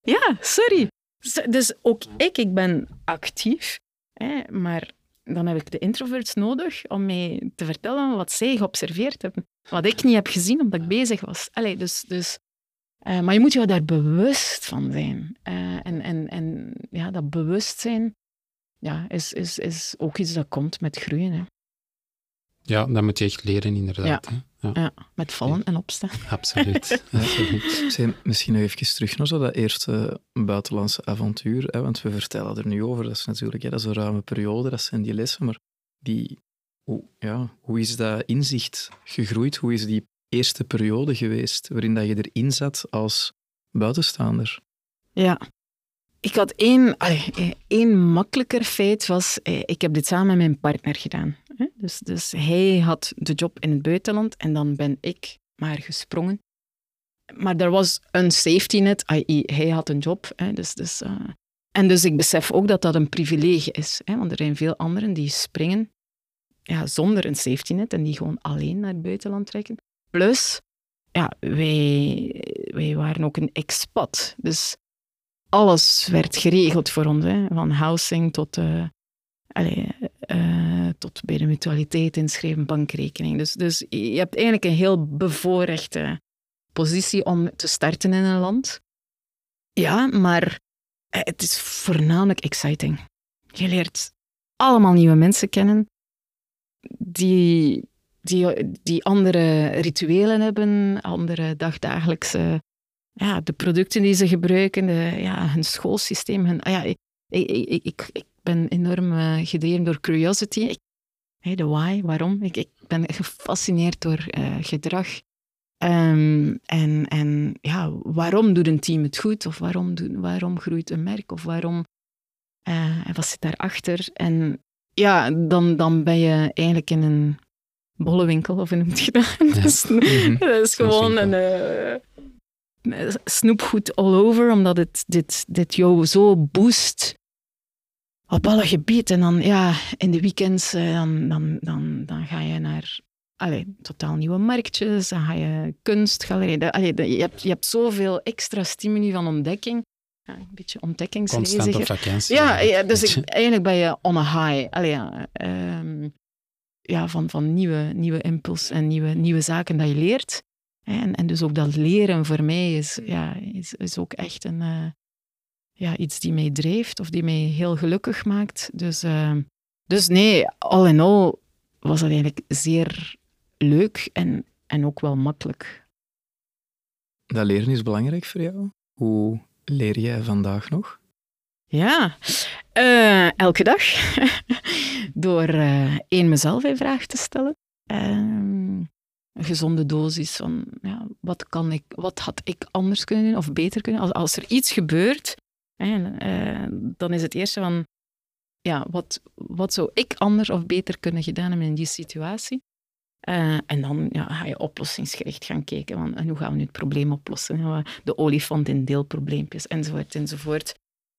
Ja, sorry. Dus ook ik, ik ben actief, hè, maar dan heb ik de introverts nodig om mij te vertellen wat zij geobserveerd hebben. Wat ik niet heb gezien omdat ik bezig was. Allee, dus, dus, eh, maar je moet je daar bewust van zijn. Eh, en en, en ja, dat bewustzijn ja, is, is, is ook iets dat komt met groeien. Hè. Ja, dat moet je echt leren, inderdaad. hè. Ja, Ja, met vallen en opstaan. absoluut. absoluut. Misschien nog even terug naar zo dat eerste buitenlandse avontuur. Hè, want we vertellen er nu over. Dat is natuurlijk hè, dat is een ruime periode, dat zijn die lessen. Maar die, hoe, ja, hoe is dat inzicht gegroeid? Hoe is die eerste periode geweest waarin dat je erin zat als buitenstaander? Ja. Ik had één, eh, één makkelijker feit, was eh, ik heb dit samen met mijn partner gedaan. Dus, dus hij had de job in het buitenland en dan ben ik maar gesprongen. Maar er was een safety net, i.e. hij had een job. Dus, dus, eh, en dus ik besef ook dat dat een privilege is. Want er zijn veel anderen die springen ja, zonder een safety net en die gewoon alleen naar het buitenland trekken. Plus, ja, wij, wij waren ook een expat. Dus alles werd geregeld voor ons. Hè? Van housing tot, eh, allee, eh, tot bij de mutualiteit inschrijven, bankrekening. Dus, dus je hebt eigenlijk een heel bevoorrechte positie om te starten in een land. Ja, maar eh, het is voornamelijk exciting. Je leert allemaal nieuwe mensen kennen die, die, die andere rituelen hebben, andere dagdagelijkse ja, de producten die ze gebruiken, de, ja, hun schoolsysteem. Hun, ah ja, ik, ik, ik, ik, ben enorm eh, gedreven door curiosity. Hey, de why, waarom. Ik, ik ben gefascineerd door eh, gedrag. Ehm, en, en ja, waarom doet een team het goed? Of waarom, doet, waarom groeit een merk? Of waarom... eh, en wat zit daarachter? En ja, dan, dan ben je eigenlijk in een bollewinkel, of hoe noemt je dat? Dat is, dat is gewoon een... snoepgoed all over, omdat het dit, dit jou zo boost op alle gebieden. En dan, ja, in de weekends, eh, dan, dan, dan, dan ga je naar allee, totaal nieuwe marktjes, dan ga je kunstgalerij. Dat- Allee, dat- je, hebt, je hebt zoveel extra stimuli van ontdekking. Ja, een beetje Constant op ontdekkingsreiziger. vakantie. Ja, ja, dus ik, eigenlijk ben je on a high. Allee, ja, ehm, ja, van, van nieuwe, nieuwe impuls en nieuwe, nieuwe zaken dat je leert. En, en dus ook dat leren voor mij is, ja, is, is ook echt een, eh, ja, iets die mij drijft of die mij heel gelukkig maakt. Dus, uh, dus nee, al in al was dat eigenlijk zeer leuk en, en ook wel makkelijk. Dat leren is belangrijk voor jou. Hoe leer jij vandaag nog? Ja, uh, elke dag. Door uh, één mezelf in vraag te stellen. Um, een gezonde dosis van ja, wat, kan ik, wat had ik anders kunnen doen of beter kunnen. Als, als er iets gebeurt, uh, dan is het eerste van ja, wat, wat zou ik anders of beter kunnen gedaan hebben in die situatie. Uh, en dan ja, ga je oplossingsgericht gaan kijken. Van, en hoe gaan we nu het probleem oplossen? De olifant in deelprobleempjes, enzovoort, enzovoort.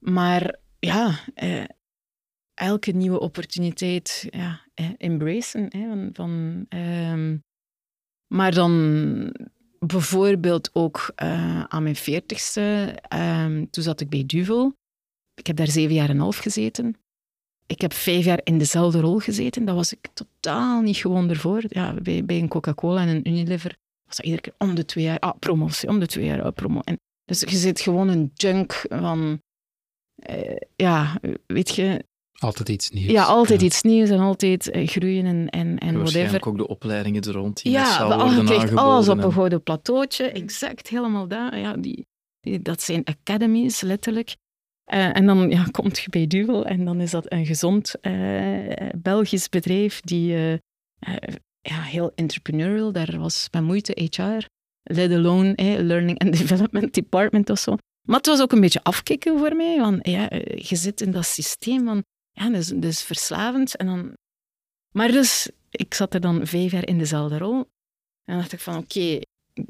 Maar ja, eh, elke nieuwe opportuniteit ja, eh, embracen. Hè, van, van ehm, maar dan bijvoorbeeld ook uh, aan mijn veertigste, um, toen zat ik bij Duvel. Ik heb daar zeven jaar en een half gezeten. Ik heb vijf jaar in dezelfde rol gezeten. Dat was ik totaal niet gewoon ervoor. Ja, bij, bij een Coca-Cola en een Unilever was dat iedere keer om de twee jaar, ah, promotie, om de twee jaar, ah, promo. En dus je zit gewoon een junk van, uh, ja, weet je, altijd iets nieuws. Ja, altijd iets nieuws en altijd uh, groeien en, en, en Waarschijnlijk ook de opleidingen er rond die ja, worden aangeboden. alles op een gouden plateautje, exact, helemaal daar. Ja, die, die, dat zijn academies, letterlijk. Uh, en dan ja, komt je bij Duvel en dan is dat een gezond uh, Belgisch bedrijf die ja, heel entrepreneurial, daar was met moeite HR, let alone Learning and Development Department of zo. Maar het was ook een beetje afkicken voor mij, want ja, je zit in dat systeem van ja, dus, dus verslavend. En dan... Maar dus, ik zat er dan vijf jaar in dezelfde rol. En dacht ik van, oké,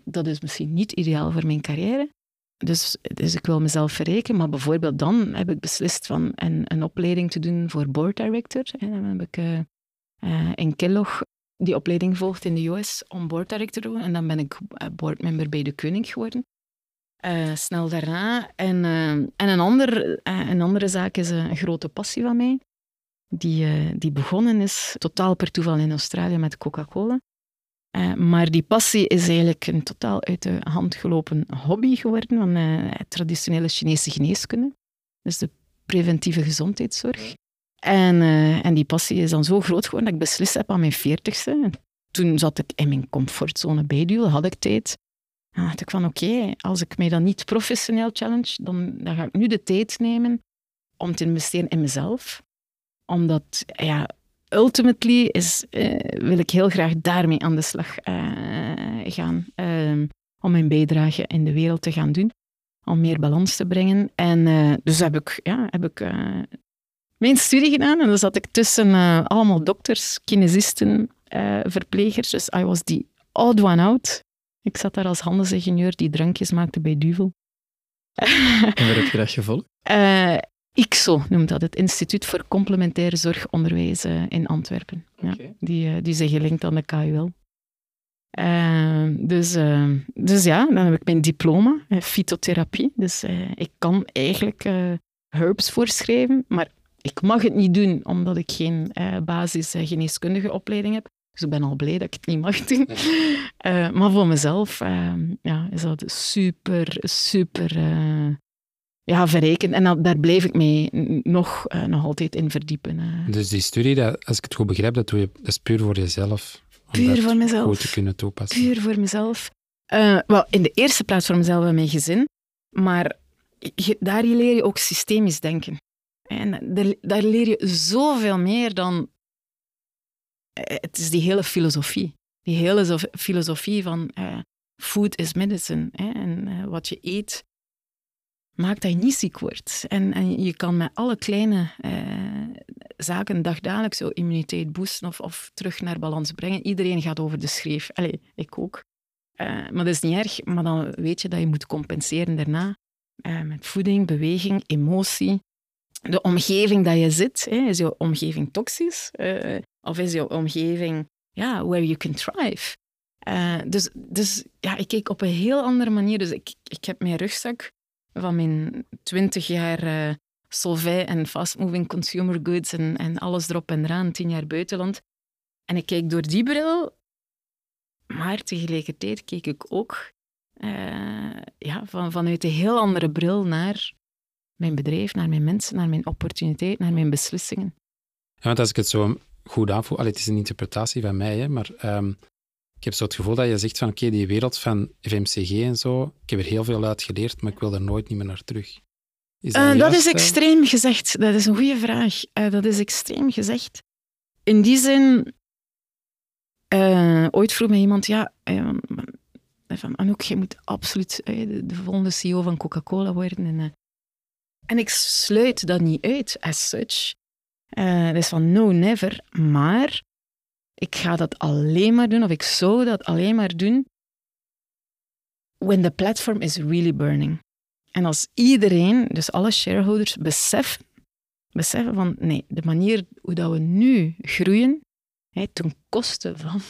dat is misschien niet ideaal voor mijn carrière. Dus, dus ik wil mezelf verrekenen. Maar bijvoorbeeld dan heb ik beslist van een, een opleiding te doen voor board director. En dan heb ik uh, uh, in Kellogg die opleiding gevolgd in de US om board director te doen. En dan ben ik eh, boardmember bij de Koning geworden. Uh, snel daarna. En, uh, en een, ander, uh, een andere zaak is een grote passie van mij, die, die begonnen is totaal per toeval in Australië met Coca-Cola. maar die passie is eigenlijk een totaal uit de hand gelopen hobby geworden van traditionele Chinese geneeskunde. Dus de preventieve gezondheidszorg. En, en die passie is dan zo groot geworden dat ik beslist heb aan mijn veertigste. Toen zat ik in mijn comfortzone bij Duel, had ik tijd. Dan dacht ik van oké, als ik mij dan niet professioneel challenge, dan, dan ga ik nu de tijd nemen om te investeren in mezelf. Omdat, ja, ultimately is, uh, wil ik heel graag daarmee aan de slag uh, gaan. Uh, om mijn bijdrage in de wereld te gaan doen. Om meer balans te brengen. En dus heb ik, ja, heb ik mijn studie gedaan. En dan zat ik tussen allemaal dokters, kinesisten, verplegers. Dus I was the odd one out. Ik zat daar als handelsingenieur die drankjes maakte bij Duvel. En waar heb je dat gevolgd? Uh, IXO noemt dat, het Instituut voor Complementaire Zorgonderwijs uh, in Antwerpen. Okay. Ja, die, uh, die zijn gelinkt aan de KUL. dus, dus ja, dan heb ik mijn diploma, fytotherapie. Dus ik kan eigenlijk herbs voorschrijven, maar ik mag het niet doen omdat ik geen basis geneeskundige opleiding heb. Dus ik ben al blij dat ik het niet mag doen. Uh, maar voor mezelf uh, ja, is dat super, super uh, ja, verrijkend. En dat, daar blijf ik mij nog, nog altijd in verdiepen. Dus die studie, dat, als ik het goed begrijp, dat, doe je, dat is puur voor jezelf? Puur voor mezelf. Goed te kunnen toepassen. Puur voor mezelf. wel, in de eerste plaats voor mezelf en mijn gezin. Maar je, daar leer je ook systemisch denken. En daar, daar leer je zoveel meer dan eh, het is die hele filosofie. Die hele filosofie van uh, food is medicine. Hè, en uh, wat je eet maakt dat je niet ziek wordt. En, en je kan met alle kleine uh, zaken dagdagelijks zo immuniteit boosten of, of terug naar balans brengen. Iedereen gaat over de schreef. Allee, ik ook. maar dat is niet erg, maar dan weet je dat je moet compenseren daarna. met voeding, beweging, emotie. De omgeving dat je zit, hè, is je omgeving toxisch? Of is jouw omgeving, ja, where you can thrive? Uh, dus, dus ja, ik keek op een heel andere manier. Dus ik, ik heb mijn rugzak van mijn twintig jaar uh, Solvay en fast-moving consumer goods en, en alles erop en eraan, tien jaar buitenland. En ik keek door die bril, maar tegelijkertijd keek ik ook uh, ja, van, vanuit een heel andere bril naar mijn bedrijf, naar mijn mensen, naar mijn opportuniteit, naar mijn beslissingen. Ja, want als ik het zo goed aanvoel, allee, het is een interpretatie van mij, hè, maar ehm, ik heb zo het gevoel dat je zegt van oké, die wereld van FMCG en zo, ik heb er heel veel uit geleerd, maar ik wil er nooit niet meer naar terug. Is dat, uh, dat is extreem gezegd. Dat is een goede vraag. Uh, dat is extreem gezegd. In die zin, uh, ooit vroeg mij iemand, ja, van Anouk, je moet absoluut de, de, volgende CEO van Coca-Cola worden. En, en ik sluit dat niet uit, as such. Uh, dus van no, never. Maar ik ga dat alleen maar doen, of ik zou dat alleen maar doen, when the platform is really burning. En als iedereen, dus alle shareholders, beseffen, beseffen van nee, de manier hoe dat we nu groeien, hè, ten koste van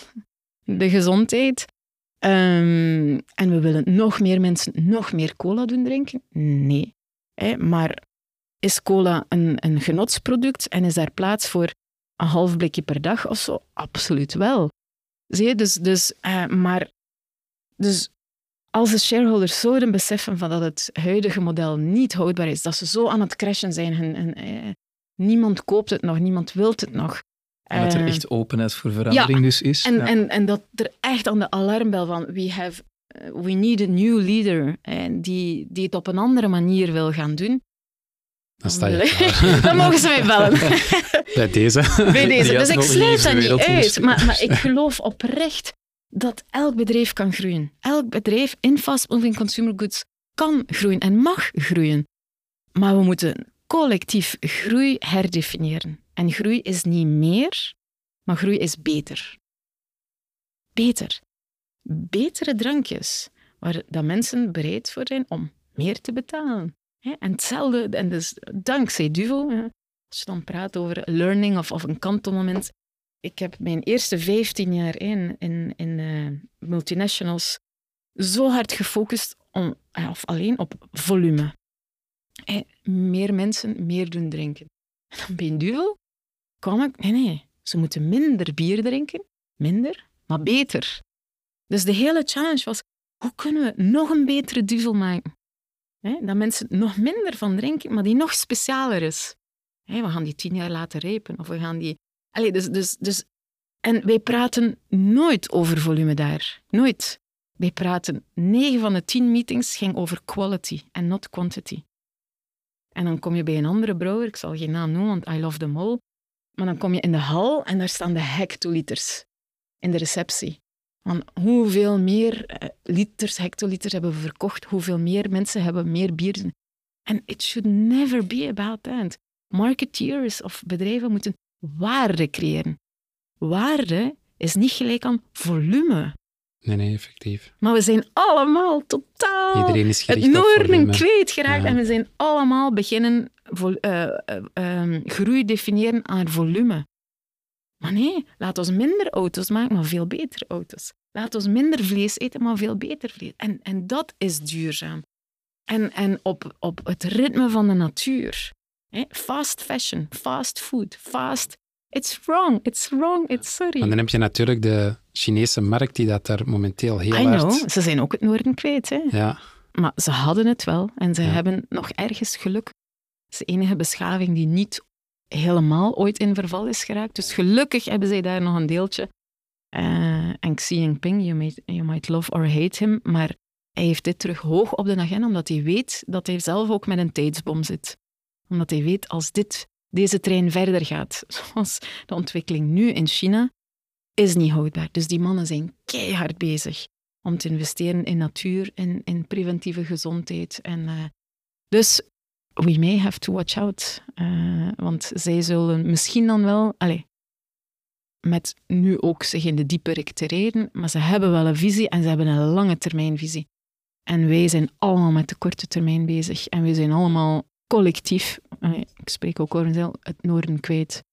de gezondheid, um, en we willen nog meer mensen nog meer cola doen drinken, nee. Maar is cola een, een genotsproduct en is daar plaats voor een half blikje per dag of zo? Absoluut wel. Zie je? Dus, dus, uh, maar, dus als de shareholders zouden beseffen van dat het huidige model niet houdbaar is, dat ze zo aan het crashen zijn en, en eh, niemand koopt het nog, niemand wil het nog. En dat er eh, echt openheid voor verandering dus is. En, ja. en, en dat er echt aan de alarmbel van we, have, we need a new leader die, die het op een andere manier wil gaan doen. Dan sta je Dan mogen ze mij bellen. Bij deze. Bij deze. Dus ik sluit dat niet uit. Maar, maar ik geloof oprecht dat elk bedrijf kan groeien. Elk bedrijf in fast-moving consumer goods kan groeien en mag groeien. Maar we moeten collectief groei herdefiniëren. En groei is niet meer, maar groei is beter. Beter. Betere drankjes, waar dat mensen bereid voor zijn om meer te betalen. En hetzelfde, en dus dankzij Duvo, als je dan praat over learning of, of een kantelmoment. Ik heb mijn eerste 15 jaar in, in, in uh, multinationals zo hard gefocust om, eh, of alleen op volume. meer mensen meer doen drinken. En dan bij Duvel kwam ik, nee, nee, ze moeten minder bier drinken, minder, maar beter. Dus de hele challenge was, hoe kunnen we nog een betere Duvel maken? Hè, dat mensen nog minder van drinken, maar die nog specialer is. Hè, we gaan die tien jaar laten rijpen. Of we gaan die... Allee, dus, dus, dus... En wij praten nooit over volume daar. Nooit. Wij praten... Negen van de tien meetings ging over quality en not quantity. En dan kom je bij een andere brouwer, ik zal geen naam noemen, want I love them all. Maar dan kom je in de hal en daar staan de hectoliters in de receptie. Van hoeveel meer eh, liters, hectoliters hebben we verkocht, hoeveel meer mensen hebben meer bier. En it should never be about that. Marketeers of bedrijven moeten waarde creëren. Waarde is niet gelijk aan volume. Nee, nee, effectief. Maar we zijn allemaal totaal Iedereen is het noorden kwijt geraakt en we zijn allemaal beginnen uh, uh, uh, groei definiëren aan volume. Maar nee, laat ons minder auto's maken, maar veel betere auto's. Laat ons minder vlees eten, maar veel beter vlees. En, en dat is duurzaam. En, en op, op het ritme van de natuur. Fast fashion, fast food, fast... It's wrong, it's wrong, it's sorry. En dan heb je natuurlijk de Chinese markt die dat daar momenteel heel I hard... Know, ze zijn ook het noorden kwijt. Hè? Ja. Maar ze hadden het wel en ze hebben nog ergens geluk. Het is de enige beschaving die niet helemaal ooit in verval is geraakt. Dus gelukkig hebben zij daar nog een deeltje. Uh, en Xi Jinping, you might, you might love or hate him, maar hij heeft dit terug hoog op de agenda, omdat hij weet dat hij zelf ook met een tijdsbom zit. Omdat hij weet, als dit, deze trein verder gaat, zoals de ontwikkeling nu in China, is niet houdbaar. Dus die mannen zijn keihard bezig om te investeren in natuur, in, in preventieve gezondheid. En, uh, dus we may have to watch out. Uh, want zij zullen misschien dan wel, allez, met nu ook zich in de diepe rectereren, maar ze hebben wel een visie en ze hebben een lange termijnvisie. En wij zijn allemaal met de korte termijn bezig. En wij zijn allemaal collectief, ik spreek ook over mezelf, het noorden kwijt.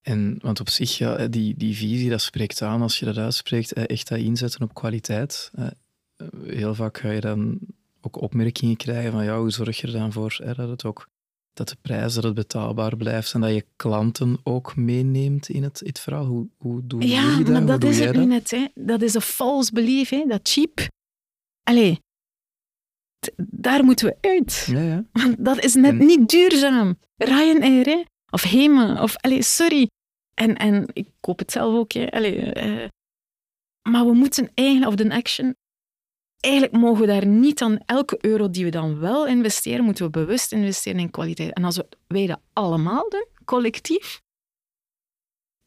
En, want op zich, ja, die, die visie, dat spreekt aan als je dat uitspreekt, echt dat inzetten op kwaliteit. Heel vaak ga je dan ook opmerkingen krijgen van ja, hoe zorg je er dan voor hè, dat het ook dat de prijs dat het betaalbaar blijft en dat je klanten ook meeneemt in het, het verhaal. Hoe, hoe doen ja, jullie dat? Ja, maar dat is het net. Hè. Dat is een false belief, hè. dat cheap. Allee, daar moeten we uit. Ja, ja. Want dat is net En- niet duurzaam. Ryanair, hè? of Hema, of... Allee, sorry. En, en ik koop het zelf ook, hè. Allee, eh, maar we moeten eigenlijk, of de action, eigenlijk mogen we daar niet aan elke euro die we dan wel investeren, moeten we bewust investeren in kwaliteit. En als we, wij dat allemaal doen, collectief,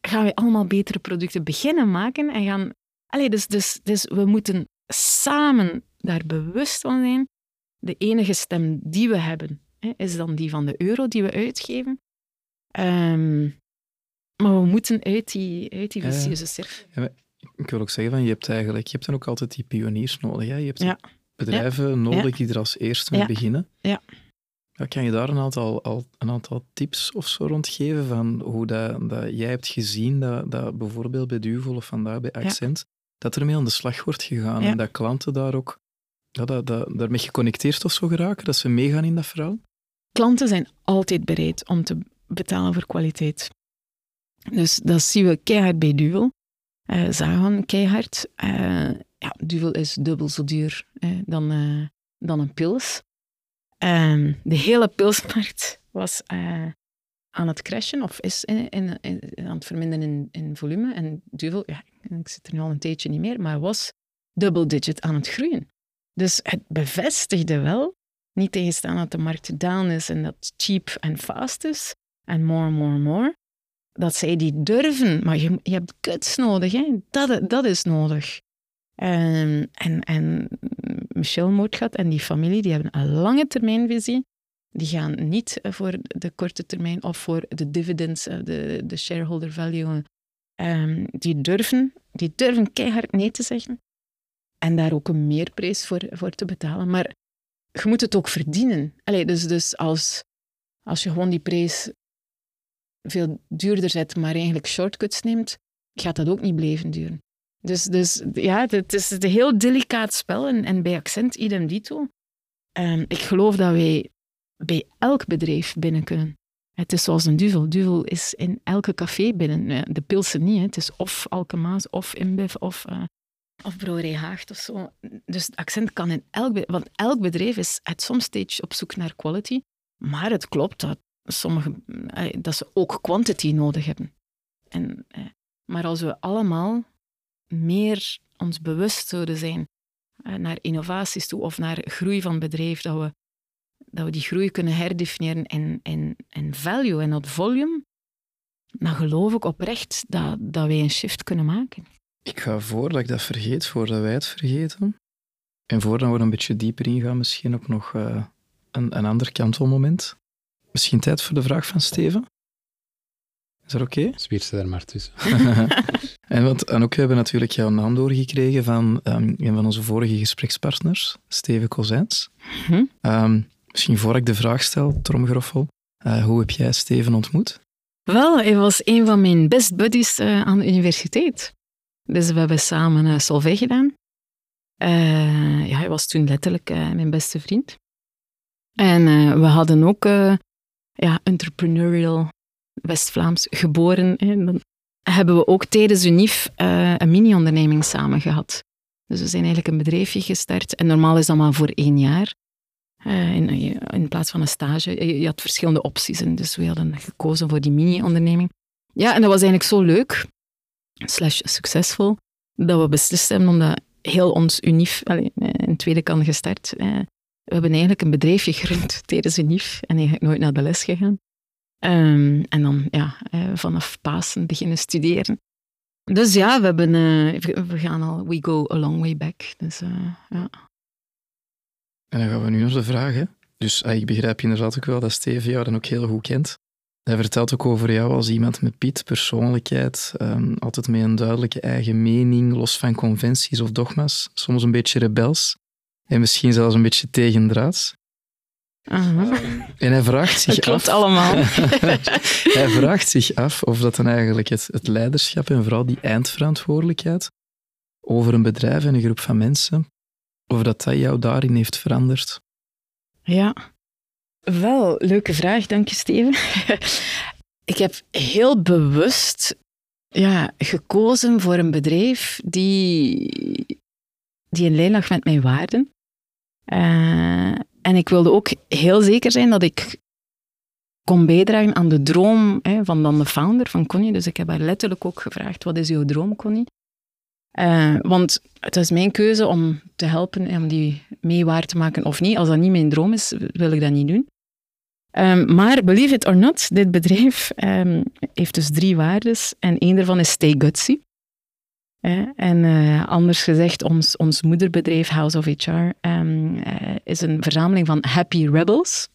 gaan we allemaal betere producten beginnen maken en gaan... Allee, dus, dus, dus we moeten samen daar bewust van zijn. De enige stem die we hebben, hè, is dan die van de euro die we uitgeven. Ehm, maar we moeten uit die, uit die vicieuze cirkel. Ik wil ook zeggen, van, je hebt eigenlijk, je hebt dan ook altijd die pioniers nodig. Hè? Je hebt Ja. bedrijven nodig die er als eerste mee beginnen. Ja. Ja, kan je daar een aantal, al, een aantal tips of zo rondgeven van hoe dat, dat jij hebt gezien dat, dat bijvoorbeeld bij Duvel of vandaag bij Accent, dat ermee aan de slag wordt gegaan en dat klanten daar ook ja, dat, dat, daarmee geconnecteerd of zo geraken, dat ze meegaan in dat verhaal? Klanten zijn altijd bereid om te betalen voor kwaliteit. Dus dat zien we keihard bij Duvel. Eh zagen keihard. Eh, ja, Duvel is dubbel zo duur eh, dan, dan een pils. Ehm, de hele pilsmarkt was aan het crashen, of is in, in, aan het verminderen in, volume. En Duvel, ja, ik zit er nu al een tijdje niet meer, maar was double digit aan het groeien. Dus het bevestigde wel niet tegenstaan dat de markt down is en dat cheap en fast is, en more, more, more, dat zij die durven. Maar je, je hebt guts nodig, hè? Dat, dat is nodig. Ehm, en, en Michel Moordgat en die familie, die hebben een lange termijnvisie. Die gaan niet voor de korte termijn of voor de dividends, eh, de, de shareholder value. Ehm, die, durven, die durven keihard nee te zeggen. En daar ook een meerprijs voor, voor te betalen. Maar je moet het ook verdienen. Allee, dus dus als, als je gewoon die prijs veel duurder zet, maar eigenlijk shortcuts neemt, gaat dat ook niet blijven duren. Dus, dus ja, het is een heel delicaat spel en, en bij Accent idem dito. Ehm, ik geloof dat wij bij elk bedrijf binnen kunnen. Het is zoals een duvel. Duvel is in elke café binnen. De pilsen niet. Hè. Het is of Alkemaas, of InBev, of, eh, of Brouwerij Haagt of zo. Dus accent kan in elk bedrijf... Want elk bedrijf is at some stage op zoek naar quality. Maar het klopt dat, sommige, eh, dat ze ook quantity nodig hebben. En, eh, maar als we allemaal meer ons bewust zouden zijn eh, naar innovaties toe of naar groei van bedrijf, dat we, dat we die groei kunnen herdefiniëren in, in, in value en not volume, dan geloof ik oprecht dat, dat wij een shift kunnen maken. Ik ga voordat ik dat vergeet, voordat wij het vergeten, en voordat we een beetje dieper ingaan, misschien ook nog eh, een, een ander kantelmoment. Misschien tijd voor de vraag van Steven? Is dat oké? Spier ze daar maar tussen. en, want, en ook, we hebben natuurlijk jouw naam doorgekregen van ehm, een van onze vorige gesprekspartners, Steven Kozijns. Hm? Ehm, misschien voor ik de vraag stel, Tromgeroffel, eh, hoe heb jij Steven ontmoet? Wel, hij was een van mijn best buddies eh, aan de universiteit. Dus we hebben samen uh, Solvay gedaan. Uh, ja, hij was toen letterlijk uh, mijn beste vriend. En uh, we hadden ook ja, entrepreneurial West-Vlaams geboren. En dan hebben we ook tijdens UNIF een mini-onderneming samen gehad. Dus we zijn eigenlijk een bedrijfje gestart. En normaal is dat maar voor één jaar. In, in, plaats van een stage. Je, had verschillende opties. En dus we hadden gekozen voor die mini-onderneming. Ja, en dat was eigenlijk zo leuk, slash succesvol, dat we beslist hebben om dat heel ons UNIF, in tweede kan gestart. We hebben eigenlijk een bedrijfje gerund tijdens UNIF en eigenlijk nooit naar de les gegaan. Um, en dan ja, vanaf Pasen beginnen studeren. Dus ja, we, hebben, uh, we gaan al, we go a long way back. Dus, uh, ja. En dan gaan we nu vraag. Hè? Dus uh, ik begrijp inderdaad ook wel dat Steven jou dan ook heel goed kent. Hij vertelt ook over jou als iemand met Piet, persoonlijkheid, um, altijd met een duidelijke eigen mening, los van conventies of dogma's, soms een beetje rebels en misschien zelfs een beetje tegendraads. Uh-huh. En hij vraagt zich dat klopt af... allemaal. hij vraagt zich af of dat dan eigenlijk het, het leiderschap en vooral die eindverantwoordelijkheid over een bedrijf en een groep van mensen, of dat dat jou daarin heeft veranderd. Ja, wel, leuke vraag, dank je Steven. ik heb heel bewust ja, gekozen voor een bedrijf die, die in lijn lag met mijn waarden. Eh, en ik wilde ook heel zeker zijn dat ik kon bijdragen aan de droom hè, van dan de founder van Connie. Dus ik heb haar letterlijk ook gevraagd, wat is jouw droom, Connie? Uh, want het is mijn keuze om te helpen en om die mee waar te maken of niet. Als dat niet mijn droom is, wil ik dat niet doen. Um, maar believe it or not, dit bedrijf um, heeft dus drie waardes en één daarvan is stay gutsy. En uh, anders gezegd, ons, ons moederbedrijf House of HR um, ehm, uh, is een verzameling van happy rebels.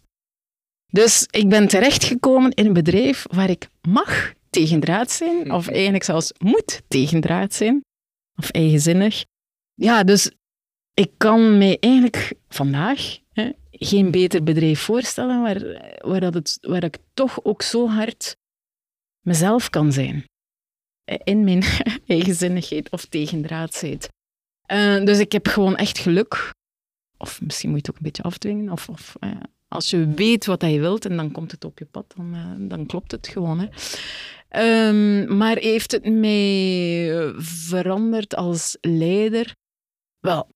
Dus ik ben terechtgekomen in een bedrijf waar ik mag tegendraad zijn, of eigenlijk zelfs moet tegendraad zijn, of eigenzinnig. Ja, dus ik kan mij eigenlijk vandaag hè, geen beter bedrijf voorstellen waar, waar, dat het, waar ik toch ook zo hard mezelf kan zijn. In mijn eigenzinnigheid of tegendraadsheid. Uh, dus ik heb gewoon echt geluk. Of misschien moet je het ook een beetje afdwingen. Of, of uh, als je weet wat je wilt en dan komt het op je pad, dan, uh, dan klopt het gewoon. Hè. Um, maar heeft het mij veranderd als leider? Wel,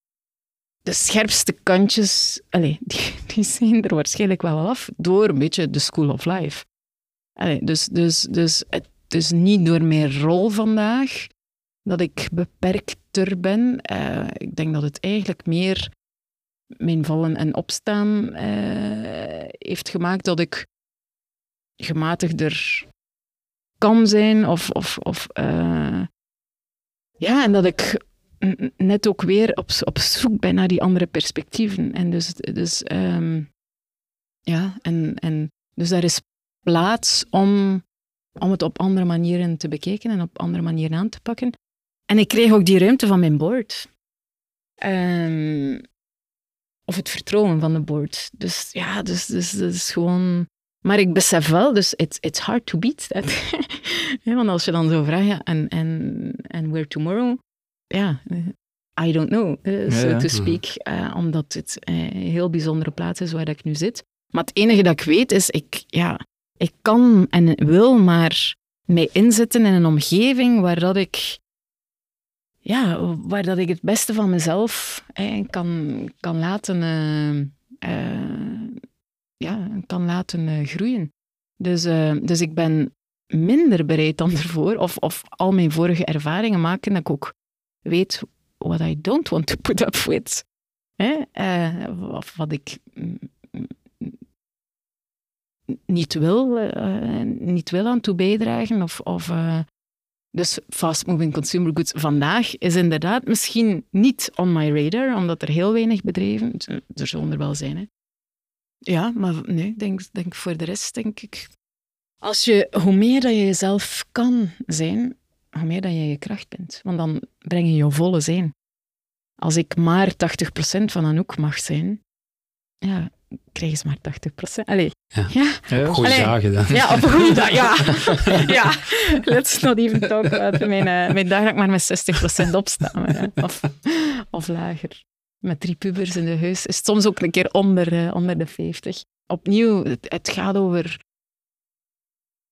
de scherpste kantjes, allez, die, die zijn er waarschijnlijk wel af door een beetje de school of life. Dus, dus, dus het is niet door mijn rol vandaag dat ik beperkter ben. Uh, ik denk dat het eigenlijk meer mijn vallen en opstaan uh, heeft gemaakt dat ik gematigder kan zijn. Of, of, of uh, ja, en dat ik net ook weer op, op zoek ben naar die andere perspectieven. En dus, dus um, ja, en, en dus daar is plaats om, om het op andere manieren te bekijken en op andere manieren aan te pakken. En ik kreeg ook die ruimte van mijn board. Um, of het vertrouwen van de board. Dus ja, dus, dus, dus is gewoon... Maar ik besef wel, dus it's, it's hard to beat that. want als je dan zo vraagt, ja, en, en, en where tomorrow? Ja, I don't know, uh, so ja, ja. to speak. Uh, omdat het uh, een heel bijzondere plaats is waar ik nu zit. Maar het enige dat ik weet is, ik, ja, ik kan en wil maar mij inzetten in een omgeving waar dat ik ja, waar dat ik het beste van mezelf kan, kan laten, uh, uh, ja, kan laten uh, groeien. Dus, dus ik ben minder bereid dan ervoor, of, of al mijn vorige ervaringen maken dat ik ook weet what I don't want to put up with. of wat ik niet wil, niet wil aan toe bijdragen, of, of dus fast-moving consumer goods vandaag is inderdaad misschien niet on my radar, omdat er heel weinig bedrijven, er zullen er wel zijn. Hè. Ja, maar nee, denk, denk voor de rest denk ik. Als je, hoe meer dat je jezelf kan zijn, hoe meer dat je je kracht bent. Want dan breng je je volle zijn. Als ik maar 80% van Anouk mag zijn, ja, krijgen ze maar 80%. Allee. Ja. ja. ja op goede dagen dan. Ja, op goede dagen. Ja. ja. Let's not even talk about mijn, uh, mijn dag dat ik maar met 60% opsta. Of, of lager. Met drie pubers in de huis is het soms ook een keer onder, uh, onder de 50. Opnieuw, het, het, gaat over,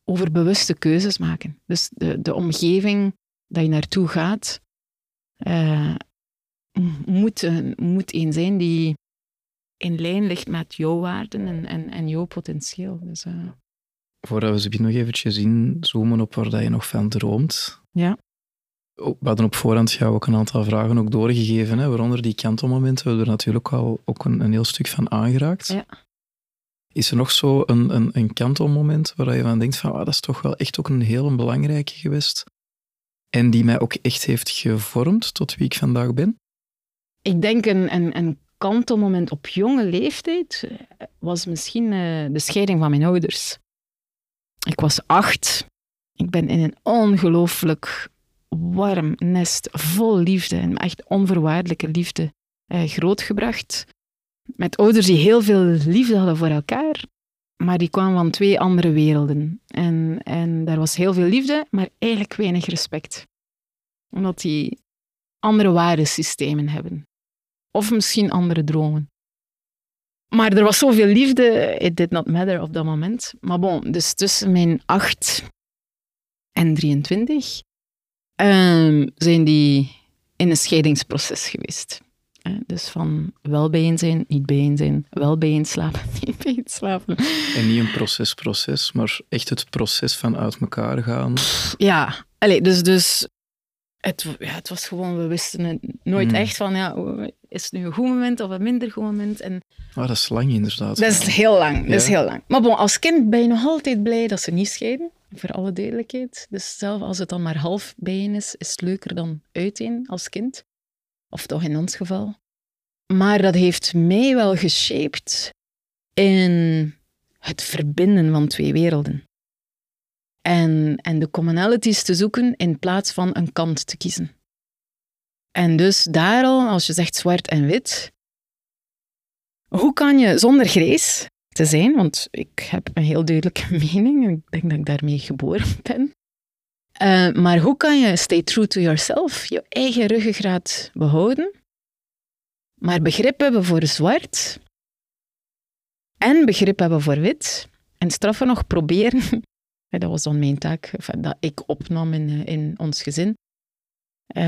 over bewuste keuzes maken. Dus de, de omgeving dat je naartoe gaat, uh, moet, moet een zijn die in lijn ligt met jouw waarden en, en, en jouw potentieel. Dus, uh... Voordat we ze nog eventjes inzoomen op waar je nog van droomt. Ja. We hadden op voorhand jou ook een aantal vragen ook doorgegeven, hè, waaronder die kantelmomenten. We hebben er natuurlijk al ook een, een heel stuk van aangeraakt. Ja. Is er nog zo een, een, een kantelmoment waar je van denkt van, ah, dat is toch wel echt ook een heel belangrijke geweest en die mij ook echt heeft gevormd tot wie ik vandaag ben? Ik denk een, een, een kantelmoment op jonge leeftijd eh, was misschien uh, de scheiding van mijn ouders. Ik was acht. Ik ben in een ongelooflijk warm nest vol liefde en echt onvoorwaardelijke liefde uh, grootgebracht. Met ouders die heel veel liefde hadden voor elkaar, maar die kwamen van twee andere werelden. En, en daar was heel veel liefde, maar eigenlijk weinig respect. Omdat die andere waardesystemen hebben. Of misschien andere dromen. Maar er was zoveel liefde, it did not matter op dat moment. Maar bon, dus tussen mijn 8 en 23 um, zijn die in een scheidingsproces geweest. Hè? Dus van wel bijeen zijn, niet bijeen zijn, wel bijeen slapen, niet bijeen slapen. En niet een proces-proces, maar echt het proces van uit elkaar gaan. Ja, Allee, dus, dus het, ja, het was gewoon, we wisten het nooit Hmm. echt van, ja, is het nu een goed moment of een minder goed moment? En Ah, dat is lang inderdaad. dat is heel lang, dat is heel lang. Maar bon, als kind ben je nog altijd blij dat ze niet scheiden, voor alle duidelijkheid. Dus zelf als het dan maar half bijeen is, is het leuker dan uiteen als kind. Of toch in ons geval. Maar dat heeft mij wel geshaped in het verbinden van twee werelden. En, en de commonalities te zoeken in plaats van een kant te kiezen. En dus daar al, als je zegt zwart en wit, hoe kan je zonder grijs te zijn, want ik heb een heel duidelijke mening en ik denk dat ik daarmee geboren ben. Eh, maar hoe kan je stay true to yourself, je eigen ruggengraat behouden, maar begrip hebben voor zwart en begrip hebben voor wit en straffen nog proberen Dat was dan mijn taak, dat ik opnam in, eh, in ons gezin. Eh,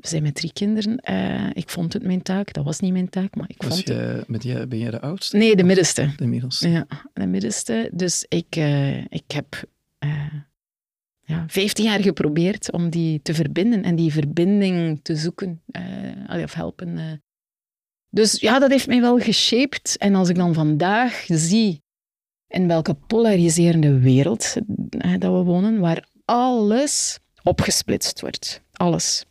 we zijn met drie kinderen. Eh, ik vond het mijn taak. Dat was niet mijn taak, maar ik Was vond het... jij, met jij, ben jij de oudste? Nee, de middenste. De middelste. Ja, de middenste. Dus ik, eh, ik heb ja, 15 jaar geprobeerd om die te verbinden en die verbinding te zoeken. of helpen. Dus ja, dat heeft mij wel geshaped. En als ik dan vandaag zie in welke polariserende wereld dat we wonen, waar alles opgesplitst wordt. Alles.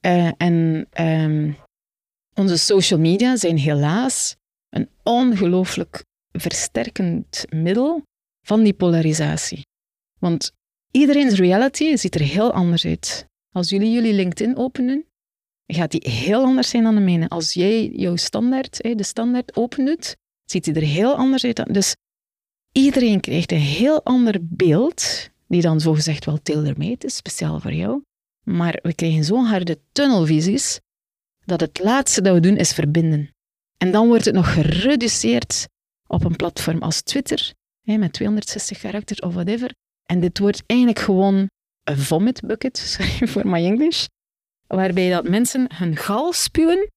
Eh, en ehm, onze social media zijn helaas een ongelooflijk versterkend middel van die polarisatie. Want iedereen's reality ziet er heel anders uit. Als jullie jullie LinkedIn openen, gaat die heel anders zijn dan de mijne. Als jij jouw standaard, de standaard opendoet, ziet die er heel anders uit. Dus iedereen krijgt een heel ander beeld, die dan zogezegd wel tailor-made is, speciaal voor jou. Maar we krijgen zo'n harde tunnelvisies, dat het laatste dat we doen is verbinden. En dan wordt het nog gereduceerd op een platform als Twitter, hè, met 260 karakters of whatever. En dit wordt eigenlijk gewoon een vomit bucket, sorry voor my English, waarbij dat mensen hun gal spuwen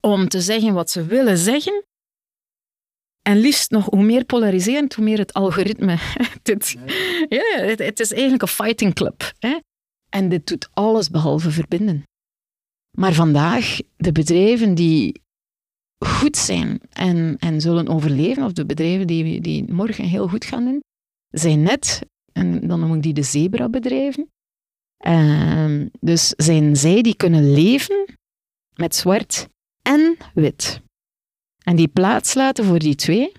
om te zeggen wat ze willen zeggen. En liefst nog, hoe meer polariserend, hoe meer het algoritme. dit, ja, het, het is eigenlijk een fighting club. Hè? En dit doet alles behalve verbinden. Maar vandaag, de bedrijven die goed zijn en, en zullen overleven, of de bedrijven die, die morgen heel goed gaan doen, zijn net, en dan noem ik die de zebra-bedrijven, Ehm, dus zijn zij die kunnen leven met zwart en wit. En die plaats laten voor die twee,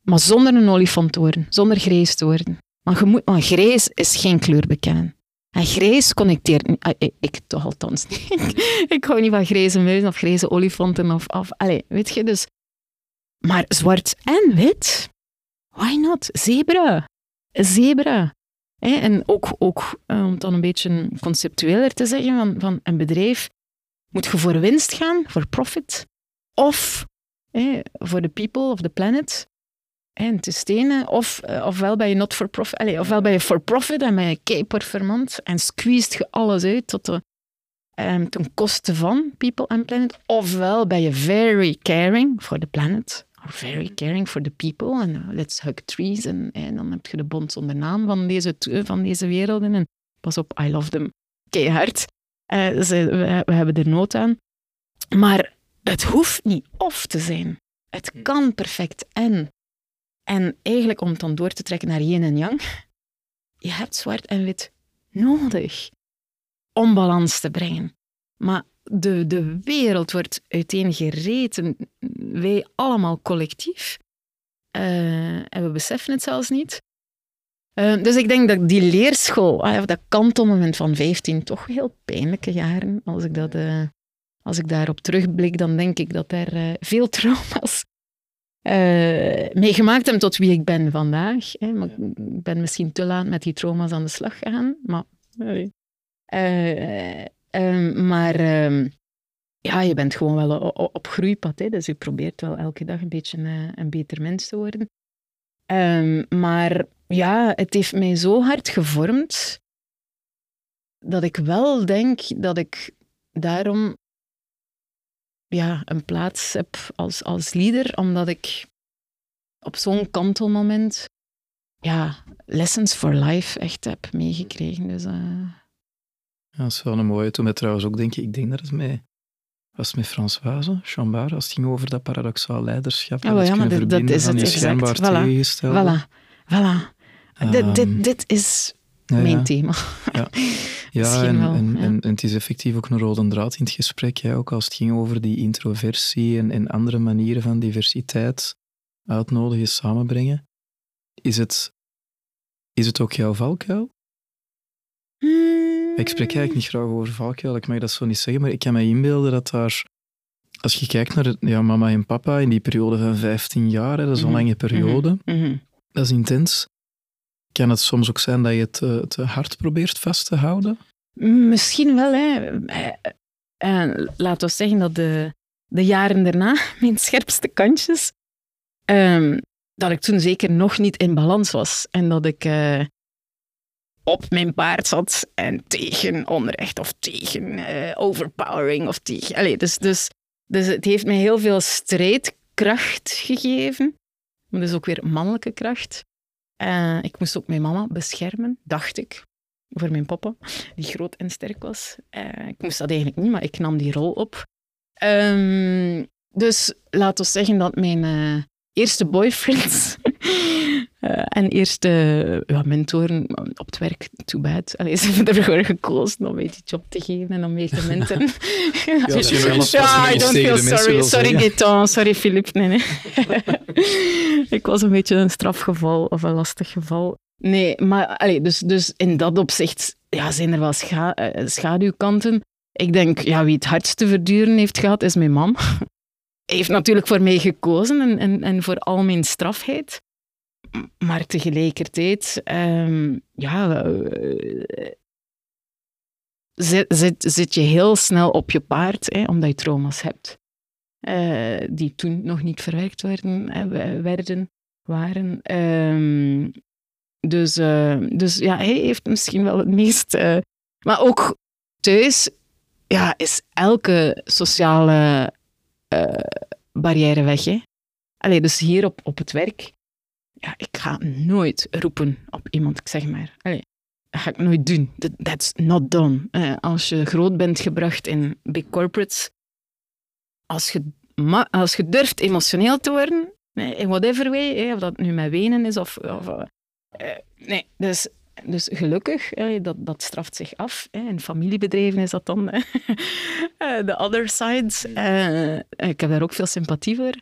maar zonder een olifant te worden, zonder grijs te worden. Want, je grijs is geen kleur bekennen. En grijs connecteert niet. Ah, Ik, toch althans niet. ik hou niet van grijze muizen of grijze olifanten. Of, of, weet je, dus... Maar zwart en wit? Why not? Zebra. Zebra. En ook, ook eh, om het dan een beetje conceptueler te zeggen, van, van een bedrijf moet je voor winst gaan, voor profit, of voor de people of the planet, en te stenen, of, eh, ofwel ben je not for profit, allez, ofwel ben je for profit en ben je kei en squeezed je alles uit tot de, ehm, ten koste van people and planet, ofwel ben je very caring for the planet, or very caring for the people, en uh, let's hug trees, en, dan heb je de bond zonder naam van deze, t- van deze werelden, en pas op, I love them keihard. Eh, ze, we, we hebben er nood aan. Maar het hoeft niet of te zijn. Het kan perfect en. En eigenlijk om het dan door te trekken naar yin en yang, je hebt zwart en wit nodig om balans te brengen. Maar de, de wereld wordt uiteengereten, wij allemaal collectief. Eh, en we beseffen het zelfs niet. Eh, dus ik denk dat die leerschool, ah, dat kantelmoment van 15, toch heel pijnlijke jaren, als ik, dat, eh, als ik daarop terugblik, dan denk ik dat er veel trauma's eh meegemaakt hebben tot wie ik ben vandaag. Hè. Maar Ik ben misschien te laat met die trauma's aan de slag gegaan, maar... Eh, eh, maar ehm, ja, je bent gewoon wel op groeipad, hè, dus je probeert wel elke dag een beetje eh, een beter mens te worden. Ehm, maar ja, het heeft mij zo hard gevormd dat ik wel denk dat ik daarom ja, een plaats heb als, als leader, omdat ik op zo'n kantelmoment ja, lessons for life echt heb meegekregen. Dus, uh... ja, dat is wel een mooie. Toen met trouwens ook denk ik, ik denk dat het met, was met Françoise Chambard, als het ging over dat paradoxaal leiderschap. Oh, ja, maar dat, dat is het exact. Voilà. Voilà. voilà. Um, dit, dit, dit is ja, mijn thema. Ja, ja, en, en, en, en, het is effectief ook een rode draad in het gesprek. Ja, ook als het ging over die introversie en, en andere manieren van diversiteit uitnodigen, samenbrengen. Is het, is het ook jouw valkuil? Hmm. Ik spreek eigenlijk niet graag over valkuil, ik mag dat zo niet zeggen, maar ik kan me inbeelden dat daar... Als je kijkt naar ja, mama en papa in die periode van 15 jaar, hè, dat is een Mhm. lange periode, Mhm, mhm. dat is intens. Kan het soms ook zijn dat je het te, te hard probeert vast te houden? Misschien wel, hè. Eh, eh, laten we zeggen dat de, de jaren daarna, mijn scherpste kantjes, ehm, dat ik toen zeker nog niet in balans was. En dat ik eh, op mijn paard zat en tegen onrecht of tegen eh, overpowering of tegen... Dus, dus, dus het heeft mij heel veel strijdkracht gegeven. Maar dus ook weer mannelijke kracht. Eh, ik moest ook mijn mama beschermen, dacht ik, voor mijn papa, die groot en sterk was. Eh, ik moest dat eigenlijk niet, maar ik nam die rol op. Ehm, dus laten we zeggen dat mijn eh, eerste boyfriends eh, en eerste ja, mentoren op het werk, too bad. Allee, ze hebben ervoor gekozen om mij die job te geven en om mee te mentoren. Ja, was, I don't feel sorry. Sorry. Gaetan. Sorry, Philippe. Nee, nee. ik was een beetje een strafgeval of een lastig geval. Nee, maar allee, dus, dus in dat opzicht ja, zijn er wel scha- eh, schaduwkanten. Ik denk, ja, wie het hardst te verduren heeft gehad, is mijn mam. Heeft natuurlijk voor mij gekozen en, en, en voor al mijn strafheid. Maar tegelijkertijd, ehm, ja, eh, zit, zit, zit je heel snel op je paard, hè, omdat je trauma's hebt. eh, die toen nog niet verwerkt werden, eh, we- werden waren. Ehm, dus, dus ja, hij heeft misschien wel het meest... maar ook thuis ja, is elke sociale barrière weg. Hè? Dus hier op, op het werk, ja, ik ga nooit roepen op iemand, ik zeg maar. Allee, dat ga ik nooit doen. That- That's not done. Eh, als je groot bent gebracht in big corporates, als je, als je durft emotioneel te worden, eh, in whatever way, eh, of dat nu met wenen is of... of eh, eh, nee, dus, dus gelukkig, eh, dat, dat straft zich af. eh. In familiebedrijven is dat dan de other side. Eh, ik heb daar ook veel sympathie voor.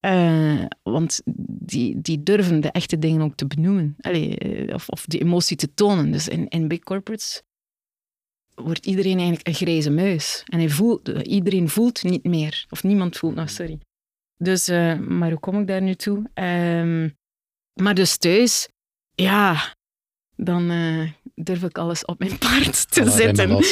Eh, want die, die durven de echte dingen ook te benoemen. Eh, of, of die emotie te tonen. Dus in, in big corporates wordt iedereen eigenlijk een grijze muis. En hij voelt, iedereen voelt niet meer. Of niemand voelt nog, sorry. Dus, eh, maar hoe kom ik daar nu toe? Ehm, maar dus thuis, ja, dan eh, durf ik alles op mijn paard te Alle zetten.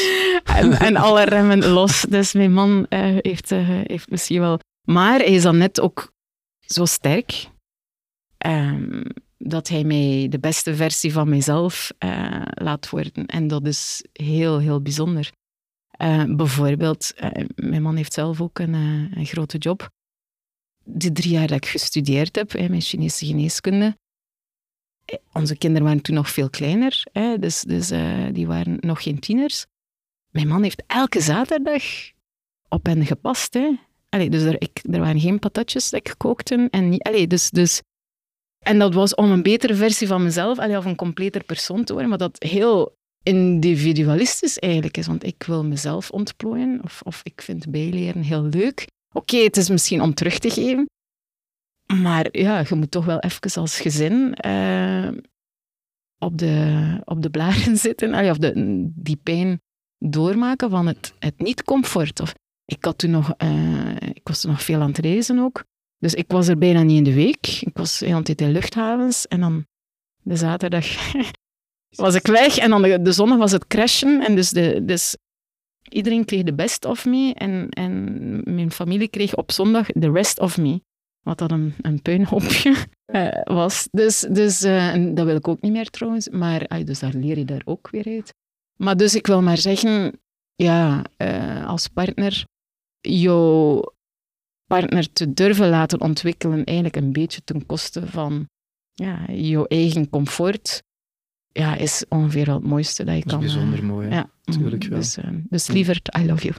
En, en alle remmen los. Dus mijn man eh, heeft, eh, heeft misschien wel... Maar hij is dan net ook zo sterk ehm, dat hij mij de beste versie van mezelf eh, laat worden. En dat is heel, heel bijzonder. Bijvoorbeeld, mijn man heeft zelf ook een, een grote job. Die drie jaar dat ik gestudeerd heb, hè, mijn Chinese geneeskunde, onze kinderen waren toen nog veel kleiner, hè, dus, dus eh, die waren nog geen tieners. Mijn man heeft elke zaterdag op hen gepast. Hè. Dus er, ik, er waren geen patatjes dat ik kookte. En, niet, dus, dus, en dat was om een betere versie van mezelf, allee, of een completer persoon te worden, maar dat heel individualistisch eigenlijk is. Want ik wil mezelf ontplooien, of, of ik vind bijleren heel leuk. Oké, het is misschien om terug te geven, maar ja, je moet toch wel even als gezin eh, op, de, op de blaren zitten, of de, die pijn doormaken van het, het niet-comfort. Of, ik, had toen nog, eh, ik was toen nog veel aan het reizen ook. Dus ik was er bijna niet in de week. Ik was de hele tijd in luchthavens. En dan de zaterdag was ik weg. En dan de, de zondag was het crashen. En dus, de, dus iedereen kreeg de best of me. En, en mijn familie kreeg op zondag de rest of me. Wat dat een, een puinhoopje eh, was. Dus, dus eh, en dat wil ik ook niet meer trouwens. Maar ah, dus daar leer je daar ook weer uit. Maar dus ik wil maar zeggen, ja, eh, als partner, jouw partner te durven laten ontwikkelen, eigenlijk een beetje ten koste van ja, je eigen comfort, ja, is ongeveer wel het mooiste dat je Dat is kan. bijzonder mooi. hè. Ja, Tuurlijk wel. Dus, dus liever, I love you.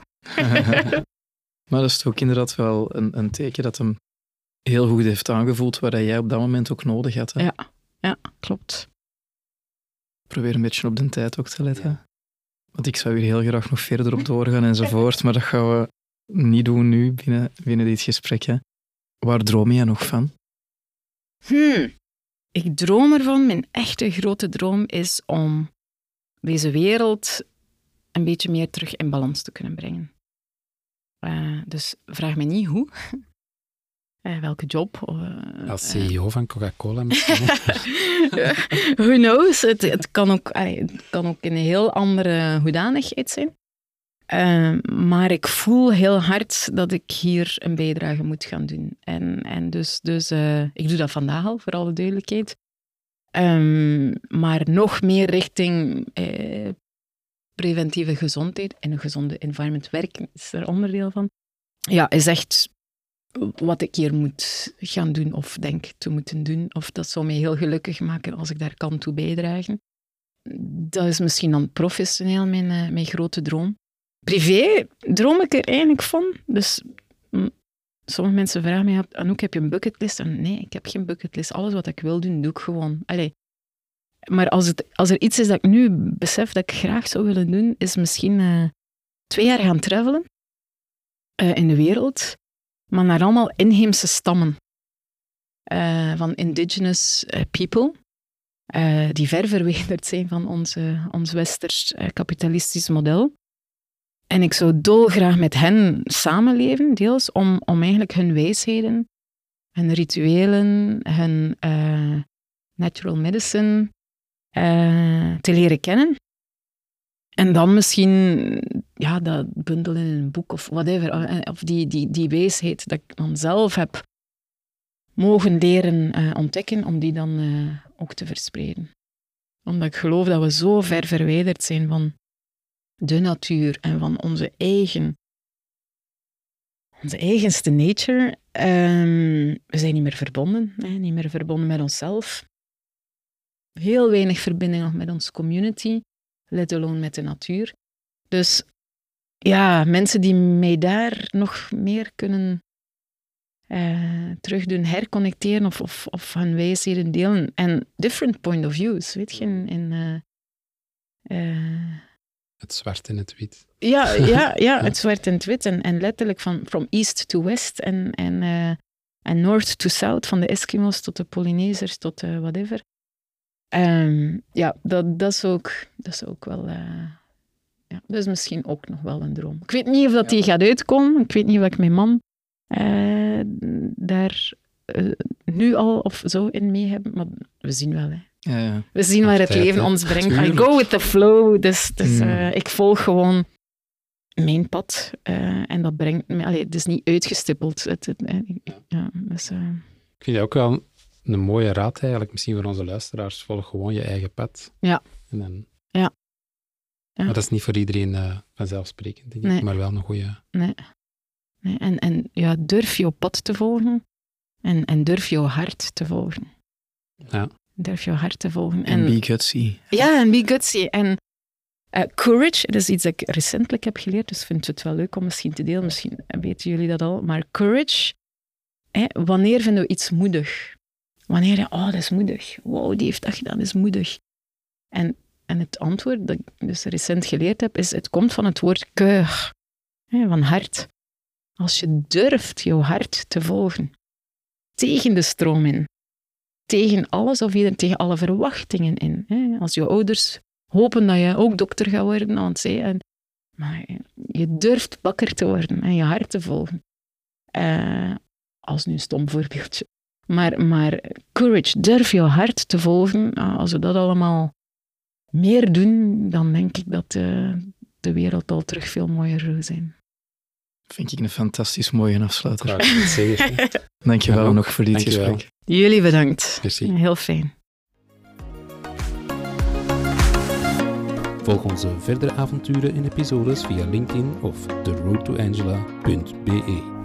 maar dat is ook inderdaad wel een, een teken dat hem heel goed heeft aangevoeld wat jij op dat moment ook nodig had. Hè? Ja. Ja, klopt. Probeer een beetje op de tijd ook te letten. Want ik zou hier heel graag nog verder op doorgaan enzovoort, maar dat gaan we niet doen nu binnen, binnen dit gesprek. Hè. Waar droom je nog van? Hmm. Ik droom ervan, mijn echte grote droom is om deze wereld een beetje meer terug in balans te kunnen brengen. Eh, dus vraag me niet hoe. Eh, welke job. Eh, Als eh, CEO van Coca-Cola misschien. Who knows? Het, het, kan ook, allee, het kan ook in een heel andere hoedanigheid zijn. Eh, maar ik voel heel hard dat ik hier een bijdrage moet gaan doen. En, en dus, dus ik doe dat vandaag al, voor alle duidelijkheid. Ehm, maar nog meer richting preventieve gezondheid en een gezonde environment werken is er onderdeel van. Ja, is echt wat ik hier moet gaan doen of denk te moeten doen. Of dat zou mij heel gelukkig maken als ik daar kan toe bijdragen. Dat is misschien dan professioneel mijn, eh, mijn grote droom. Privé droom ik er eigenlijk van. Dus mm, sommige mensen vragen mij, Anouk, heb je een bucketlist? En nee, ik heb geen bucketlist. Alles wat ik wil doen, doe ik gewoon. Allee. Maar als, het, als er iets is dat ik nu besef dat ik graag zou willen doen, is misschien eh, twee jaar gaan travelen eh, in de wereld maar naar allemaal inheemse stammen eh, van indigenous eh, people, eh, die ver verwijderd zijn van onze, ons westers kapitalistisch model. En ik zou dolgraag met hen samenleven, deels om, om eigenlijk hun wijsheden, hun rituelen, hun natural medicine te leren kennen. En dan misschien ja, dat bundelen in een boek of whatever. eh, Of die, die, die wijsheid dat ik dan zelf heb mogen leren eh, ontdekken, om die dan eh, ook te verspreiden. Omdat ik geloof dat we zo ver verwijderd zijn van de natuur en van onze eigen, onze eigenste nature. Ehm, we zijn niet meer verbonden, hè, niet meer verbonden met onszelf. Heel weinig verbinding nog met onze community, let alone met de natuur. Dus ja, mensen die mij daar nog meer kunnen eh, terug doen herconnecteren of, of, of hun wijsheden delen. En different point of views, weet je. In, in, eh, eh, Het zwart en het wit. ja, ja, ja, het zwart en het wit. En, en letterlijk van from east to west en, en, en north to south, van de Eskimo's tot de Polynesiërs tot whatever. Ehm, ja, dat, dat, is ook, dat is ook wel... eh, ja, dat is misschien ook nog wel een droom. Ik weet niet of dat die gaat uitkomen. Ik weet niet of ik mijn man eh, daar eh, nu al of zo in mee heb. Maar we zien wel. Hè. Ja, ja. We zien waar het leven ons brengt. I go with the flow. Dus, dus Mm. eh, ik volg gewoon mijn pad. en dat brengt me... Allee, het is niet uitgestippeld. Het, het, ja, dus, Ik vind dat ook wel een mooie raad eigenlijk, misschien voor onze luisteraars. Volg gewoon je eigen pad. Ja. En dan... Ja. Ja. Maar dat is niet voor iedereen eh, vanzelfsprekend, denk ik. Nee. Maar wel een goede... nee. Nee, en en ja, durf jouw pad te volgen. En, en durf jouw hart te volgen. Ja. Durf jouw hart te volgen. En be gutsy. Ja, en be gutsy. En eh, courage, dat is iets dat ik recentelijk heb geleerd, dus vind het wel leuk om misschien te delen. Misschien weten jullie dat al. Maar courage, hè, wanneer vinden we iets moedig? Wanneer, je, oh, dat is moedig. Wow, die heeft dat gedaan, dat is moedig. En, en het antwoord dat ik dus recent geleerd heb, is het komt van het woord keur, van hart. Als je durft jouw hart te volgen, tegen de stroom in, tegen alles of iedereen, tegen alle verwachtingen in. Als je ouders hopen dat je ook dokter gaat worden, want en, maar je durft bakker te worden en je hart te volgen. Eh, als nu een stom voorbeeldje. Maar, maar courage, durf je hart te volgen. Ah, Als we dat allemaal meer doen, dan denk ik dat eh, de wereld al terug veel mooier zou zijn. Vind ik een fantastisch mooie afsluiter. Zeggen. hè. Dankjewel Ja, nog voor dit dankjewel. gesprek. Jullie bedankt. Merci. Heel fijn. Volg onze verdere avonturen en episodes via LinkedIn of theroadtoangela.be.